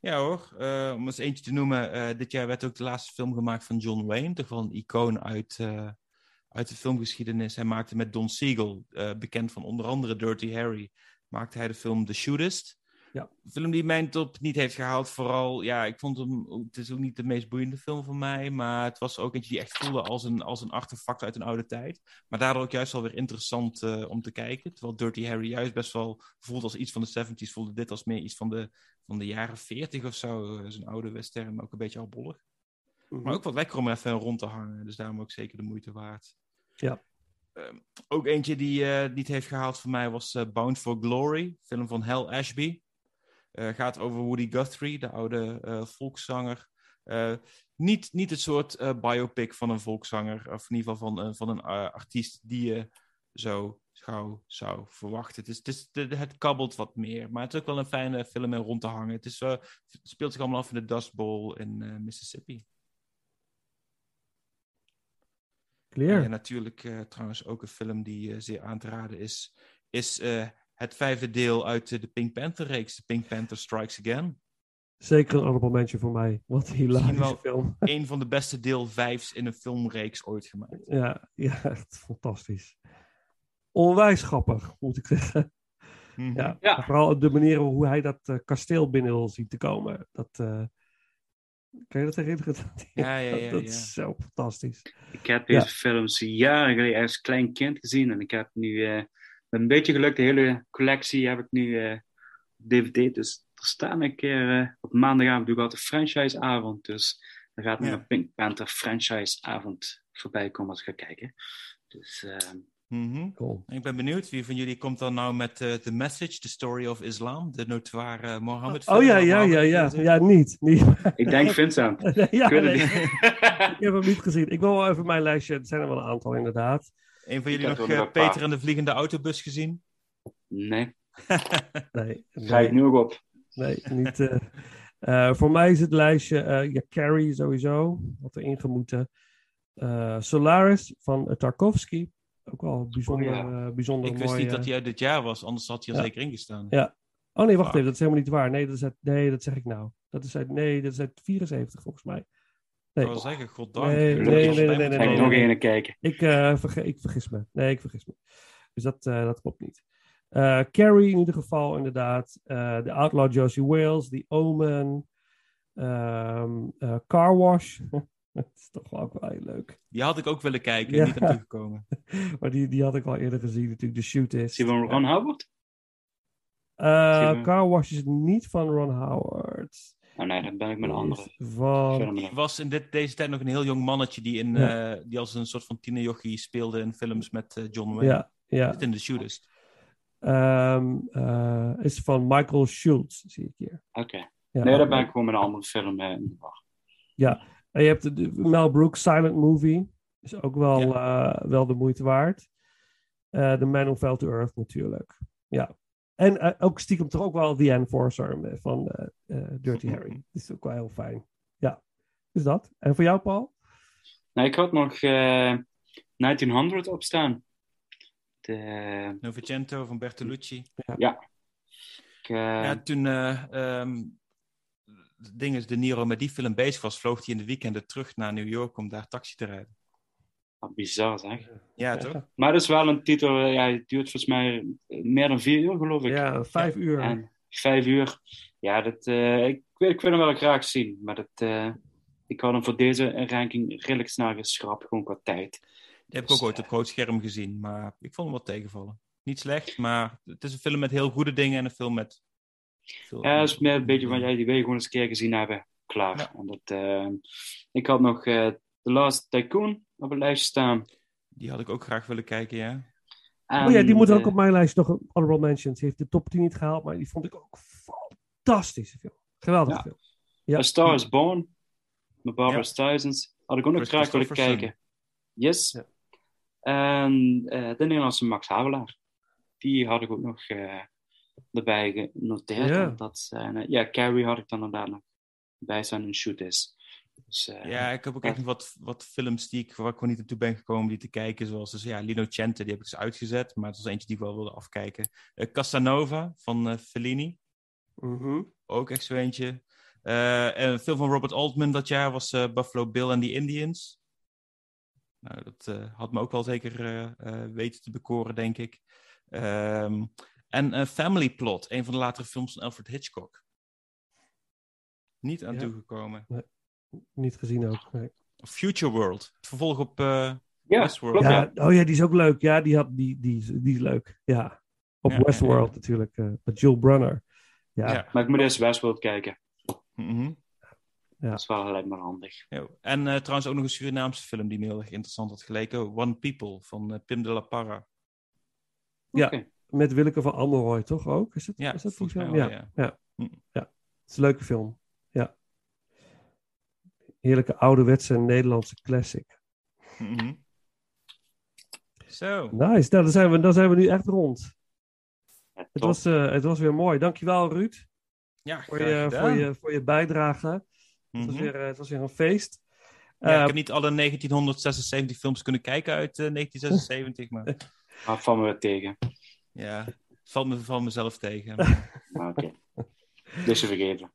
Speaker 7: Ja hoor, Eh, om eens eentje te noemen. eh, dit jaar werd ook de laatste film gemaakt van John Wayne. Toch wel een icoon uit, eh, uit de filmgeschiedenis. Hij maakte met Don Siegel, eh, bekend van onder andere Dirty Harry, maakte hij de film The Shootist.
Speaker 6: Ja.
Speaker 7: Een film die mijn top niet heeft gehaald. Vooral, ja, ik vond hem... Het is ook niet de meest boeiende film voor mij. Maar het was ook eentje die echt voelde als een, als een artefact uit een oude tijd. Maar daardoor ook juist wel weer interessant eh, om te kijken. Terwijl Dirty Harry juist best wel voelt als iets van de 70s. Voelde dit als meer iets van de, van de jaren 40 of zo. Eh, Zo'n oude western, maar ook een beetje albollig. Maar ook wat lekker om even rond te hangen. Dus daarom ook zeker de moeite waard.
Speaker 6: Ja.
Speaker 7: Ehm, ook eentje die eh, niet heeft gehaald voor mij was eh, Bound for Glory, film van Hal Ashby. Eh, gaat over Woody Guthrie, de oude volkszanger. Niet, niet het soort biopic van een volkszanger, of in ieder geval van, van een artiest die je zo gauw zou verwachten. Het, is, het, kabbelt wat meer, maar het is ook wel een fijne film om rond te hangen. Het, is, speelt zich allemaal af in de Dust Bowl in Mississippi.
Speaker 6: Clear.
Speaker 7: En natuurlijk eh, trouwens ook een film die eh, zeer aan te raden is, is eh, het vijfde deel uit de Pink Panther-reeks, The Pink Panther Strikes Again.
Speaker 6: Zeker een honorable mention voor mij. Wat een hilarische
Speaker 7: Misschien wel
Speaker 6: film. <laughs>
Speaker 7: een van de beste deel vijfs in een filmreeks ooit gemaakt.
Speaker 6: Ja, ja, echt fantastisch. Onwijs grappig, moet ik zeggen.
Speaker 7: Mhm.
Speaker 6: Ja,
Speaker 8: Ja.
Speaker 6: Vooral de manier hoe hij dat kasteel binnen wil zien te komen. Dat, eh, kan je dat herinneren? <laughs>
Speaker 7: Ja, ja, ja,
Speaker 6: dat
Speaker 7: ja.
Speaker 6: is zo fantastisch.
Speaker 8: Ik heb deze
Speaker 6: Ja.
Speaker 8: films jaren geleden als klein kind gezien. En ik heb nu eh, met een beetje geluk de hele collectie heb ik nu eh, op DVD. Dus er staan een keer eh, op maandagavond doe ik altijd franchiseavond. Dus er gaat nog
Speaker 7: Ja.
Speaker 8: een Pink Panther franchiseavond voorbij komen als ik ga kijken. Dus
Speaker 7: Mhm.
Speaker 6: Cool.
Speaker 7: Ik ben benieuwd, wie van jullie komt dan nou met eh The Message, The Story of Islam, de notoire eh, Mohammed film?
Speaker 6: Oh ja, ja, ja, ja. Ja, niet. niet.
Speaker 8: ik denk Vincent. <laughs>
Speaker 6: ja,
Speaker 8: ik
Speaker 6: nee, <laughs> heb hem niet gezien. Ik wil wel even mijn lijstje. Er zijn er wel een aantal, inderdaad.
Speaker 7: Een van jullie nog eh,
Speaker 8: paar.
Speaker 7: Peter en de Vliegende Autobus gezien?
Speaker 8: Nee, <laughs>
Speaker 6: Nee,
Speaker 8: ga ik nu ook op.
Speaker 6: nee niet. eh. Eh, voor mij is het lijstje eh, ja, Carrie sowieso. Had erin gemoeten. Eh, Solaris van Tarkovsky. Ook wel bijzonder,
Speaker 8: Oh, ja.
Speaker 6: eh, bijzonder
Speaker 7: Ik wist
Speaker 6: mooi.
Speaker 7: niet dat
Speaker 6: eh.
Speaker 7: hij uit dit jaar was, anders had hij er
Speaker 6: Ja.
Speaker 7: zeker ingestaan.
Speaker 6: Ja. Oh nee, wacht even. Dat is helemaal niet waar. Nee, dat, is uit, nee, dat zeg ik nou. Dat is uit, nee, dat is uit 74 volgens mij. Nee,
Speaker 7: Ik wil zeggen, goddank.
Speaker 6: Nee,
Speaker 7: Ik
Speaker 6: nee, nee,
Speaker 8: ik nog een kijken.
Speaker 6: ik, eh, verge- ik vergis me. Nee, ik vergis me. Dus dat, eh, dat klopt niet. Eh, Carrie in ieder geval, inderdaad. Eh The Outlaw Josie Wales, The Omen. ehm, eh, Car Wash. <laughs> <laughs> dat is toch wel ook wel heel leuk.
Speaker 7: Die had ik ook willen kijken,
Speaker 6: Ja.
Speaker 7: niet aan toegekomen. <laughs>
Speaker 6: Maar die, die had ik al eerder gezien, natuurlijk. The Shoot is.
Speaker 8: Is die van Ron Howard?
Speaker 6: Eh,
Speaker 8: je-
Speaker 6: Car Wash is niet van Ron Howard.
Speaker 8: Oh nee, dan ben ik met een andere
Speaker 6: Van...
Speaker 7: Die was in dit, deze tijd nog een heel jong mannetje die, in,
Speaker 6: Ja.
Speaker 7: eh, die als een soort van tienerjochie speelde in films met eh, John Wayne.
Speaker 6: Ja, ja.
Speaker 7: Zit in The Shootist.
Speaker 6: Ehm, eh, is van Michael Schultz, zie ik hier.
Speaker 8: Oké.
Speaker 6: Ja,
Speaker 8: Nee, dan ben ik gewoon met een andere film in de war.
Speaker 6: En je hebt de, de Mel Brooks Silent Movie. Is ook wel, eh, wel de moeite waard. Eh The Man Who Fell to Earth natuurlijk. Ja. En eh, ook stiekem toch ook wel The Enforcer van eh, eh, Dirty Harry. Dat is ook wel heel fijn. Ja. Dus dat. En voor jou, Paul?
Speaker 8: Nou, ik had nog eh 1900 opstaan. De,
Speaker 7: Novecento van Bertolucci.
Speaker 8: ik, eh,
Speaker 7: Ja, toen eh ehm, het ding is, De Niro met die film bezig was, vloog hij in de weekenden terug naar New York om daar taxi te rijden.
Speaker 8: ah, bizar zeg.
Speaker 7: Ja, toch?
Speaker 8: Maar dat is wel een titel, eh, ja, het duurt volgens mij eh, meer dan vier uur, geloof ik.
Speaker 6: Ja, vijf uur.
Speaker 8: En vijf uur. Ja, dat, eh, ik, wil- ik wil hem wel graag zien. Maar dat, eh, ik had hem voor deze ranking redelijk snel geschrapt, gewoon qua tijd.
Speaker 7: Die heb ik
Speaker 8: Dus,
Speaker 7: ook ooit op groot scherm gezien, maar ik vond hem wel tegenvallen. Niet slecht, maar het is een film met heel goede dingen en een film met... veel-
Speaker 8: Ja, dat is meer een beetje van, ja, die wil je gewoon eens een keer gezien hebben. Klaar.
Speaker 7: Ja.
Speaker 8: En dat, eh, ik had nog eh The Last Tycoon op het lijstje staan.
Speaker 7: Die had ik ook graag willen kijken, ja.
Speaker 6: oh ja, die moet ook
Speaker 8: eh,
Speaker 6: op mijn lijst nog een honorable mentions. Die heeft de top 10 niet gehaald, maar die vond ik ook fantastische film. Geweldige
Speaker 8: Ja.
Speaker 6: film. Ja.
Speaker 8: A Star is Born. Met Barbara
Speaker 7: Ja.
Speaker 8: Streisand. Had ik ook nog graag willen kijken. Yes.
Speaker 6: Ja.
Speaker 8: En eh, de Nederlandse Max Havelaar. Die had ik ook nog eh, erbij genoteerd.
Speaker 6: Ja.
Speaker 8: Dat zijn, eh, ja, Carrie had ik dan inderdaad nog bij zijn een shoot is. Dus, eh,
Speaker 7: Ja, ik heb ook echt nog wat, wat films die ik, waar ik gewoon niet naartoe ben gekomen om die te kijken. Zoals dus, ja, Lino Cente, die heb ik dus uitgezet. Maar het was eentje die ik wel wilde afkijken. Eh, Casanova van Fellini.
Speaker 6: Mhm.
Speaker 7: Ook echt zo eentje. Eh, en een film van Robert Altman dat jaar was eh, Buffalo Bill and the Indians. Nou, dat eh, had me ook wel zeker eh, eh, weten te bekoren, denk ik. Ehm, en eh, Family Plot, een van de latere films van Alfred Hitchcock. Niet aan
Speaker 6: Ja.
Speaker 7: toegekomen.
Speaker 6: Niet gezien ook. nee.
Speaker 7: Future World, het vervolg op eh,
Speaker 8: ja,
Speaker 7: Westworld.
Speaker 6: Ja, oh ja, die is ook leuk. Ja, die, had, die, die, is- die is leuk. Ja. Op
Speaker 7: Ja,
Speaker 6: Westworld
Speaker 7: ja,
Speaker 6: natuurlijk. eh, met Jules Brunner. Ja.
Speaker 7: Ja.
Speaker 8: Maar ik moet eerst Westworld kijken.
Speaker 6: Ja.
Speaker 8: Dat is wel gelijk maar handig.
Speaker 7: Ja. En eh, trouwens ook nog een Surinaamse film die me heel erg interessant had geleken. One People van Pim de la Parra.
Speaker 6: Ja. Met Willeke van Amelroy, toch ook? Is, het,
Speaker 7: Ja,
Speaker 6: is dat die
Speaker 7: volgens mij
Speaker 6: film?
Speaker 7: wel,
Speaker 6: ja.
Speaker 7: ja.
Speaker 6: Ja.
Speaker 7: Hm.
Speaker 6: ja. Het is een leuke film. Ja. Heerlijke ouderwetse Nederlandse classic.
Speaker 7: Mhm. Zo.
Speaker 6: Nice, nou, dan zijn we, dan zijn we nu echt rond.
Speaker 8: Ja,
Speaker 6: Het was, eh, het was weer mooi. Dankjewel Ruud
Speaker 7: Ja,
Speaker 6: voor je, voor, je, voor je bijdrage. Het, was
Speaker 7: Mhm.
Speaker 6: weer, eh, het was weer een feest.
Speaker 7: Ja, ik
Speaker 6: Eh,
Speaker 7: heb niet alle 1976 films kunnen kijken uit eh, 1976, maar
Speaker 8: Maar van me tegen.
Speaker 7: Ja, valt me van mezelf tegen.
Speaker 8: Maar Oké. Dus vergeven.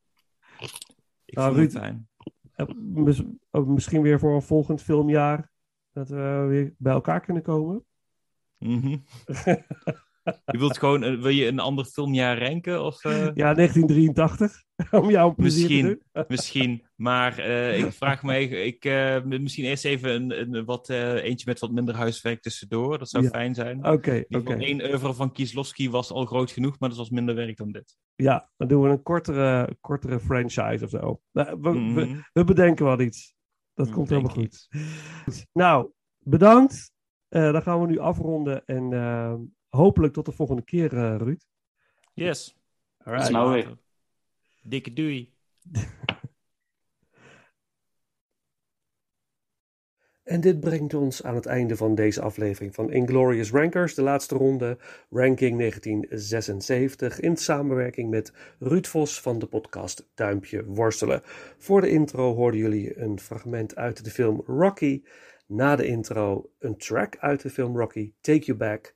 Speaker 7: Ik
Speaker 6: Nou,
Speaker 7: vond het
Speaker 6: Ruud-
Speaker 7: fijn.
Speaker 6: eh, misschien weer voor een volgend filmjaar. Dat we weer bij elkaar kunnen komen.
Speaker 7: Mhm. <laughs> Je wilt gewoon, wil je een ander filmjaar ranken? Of, eh,
Speaker 6: Ja, 1983. <laughs> Om jou plezier te
Speaker 7: Misschien.
Speaker 6: doen. <laughs>
Speaker 7: Misschien, maar eh, ik vraag me, ik, eh, misschien eerst even een, een, wat, eentje met wat minder huiswerk tussendoor. Dat zou
Speaker 6: Ja.
Speaker 7: fijn zijn.
Speaker 6: Oké,
Speaker 7: ieder geval één oeuvre van Kieslowski was al groot genoeg, maar dat was minder werk dan dit.
Speaker 6: Ja, dan doen we een kortere, kortere franchise of zo. Nou, we, we,
Speaker 7: Mhm.
Speaker 6: we bedenken wel iets. Dat komt helemaal goed. Nou, bedankt. Dan gaan we nu afronden. En hopelijk tot de volgende keer, eh, Ruud.
Speaker 7: Yes.
Speaker 8: Tot snel weer.
Speaker 7: Dikke doei. <laughs>
Speaker 6: En dit brengt ons aan het einde van deze aflevering van Inglorious Rankers, de laatste ronde, ranking 1976, in samenwerking met Ruud Vos van de podcast Duimpje Worstelen. Voor de intro hoorden jullie een fragment uit de film Rocky. Na de intro een track uit de film Rocky, Take You Back,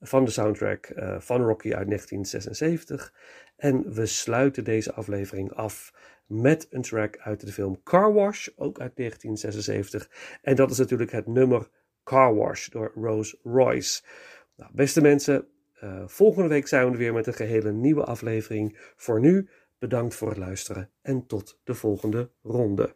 Speaker 6: van de soundtrack eh, van Rocky uit 1976. En we sluiten deze aflevering af met een track uit de film Car Wash, ook uit 1976. En dat is natuurlijk het nummer Car Wash door Rose Royce. Nou, beste mensen, eh, volgende week zijn we er weer met een gehele nieuwe aflevering. Voor nu, bedankt voor het luisteren en tot de volgende ronde.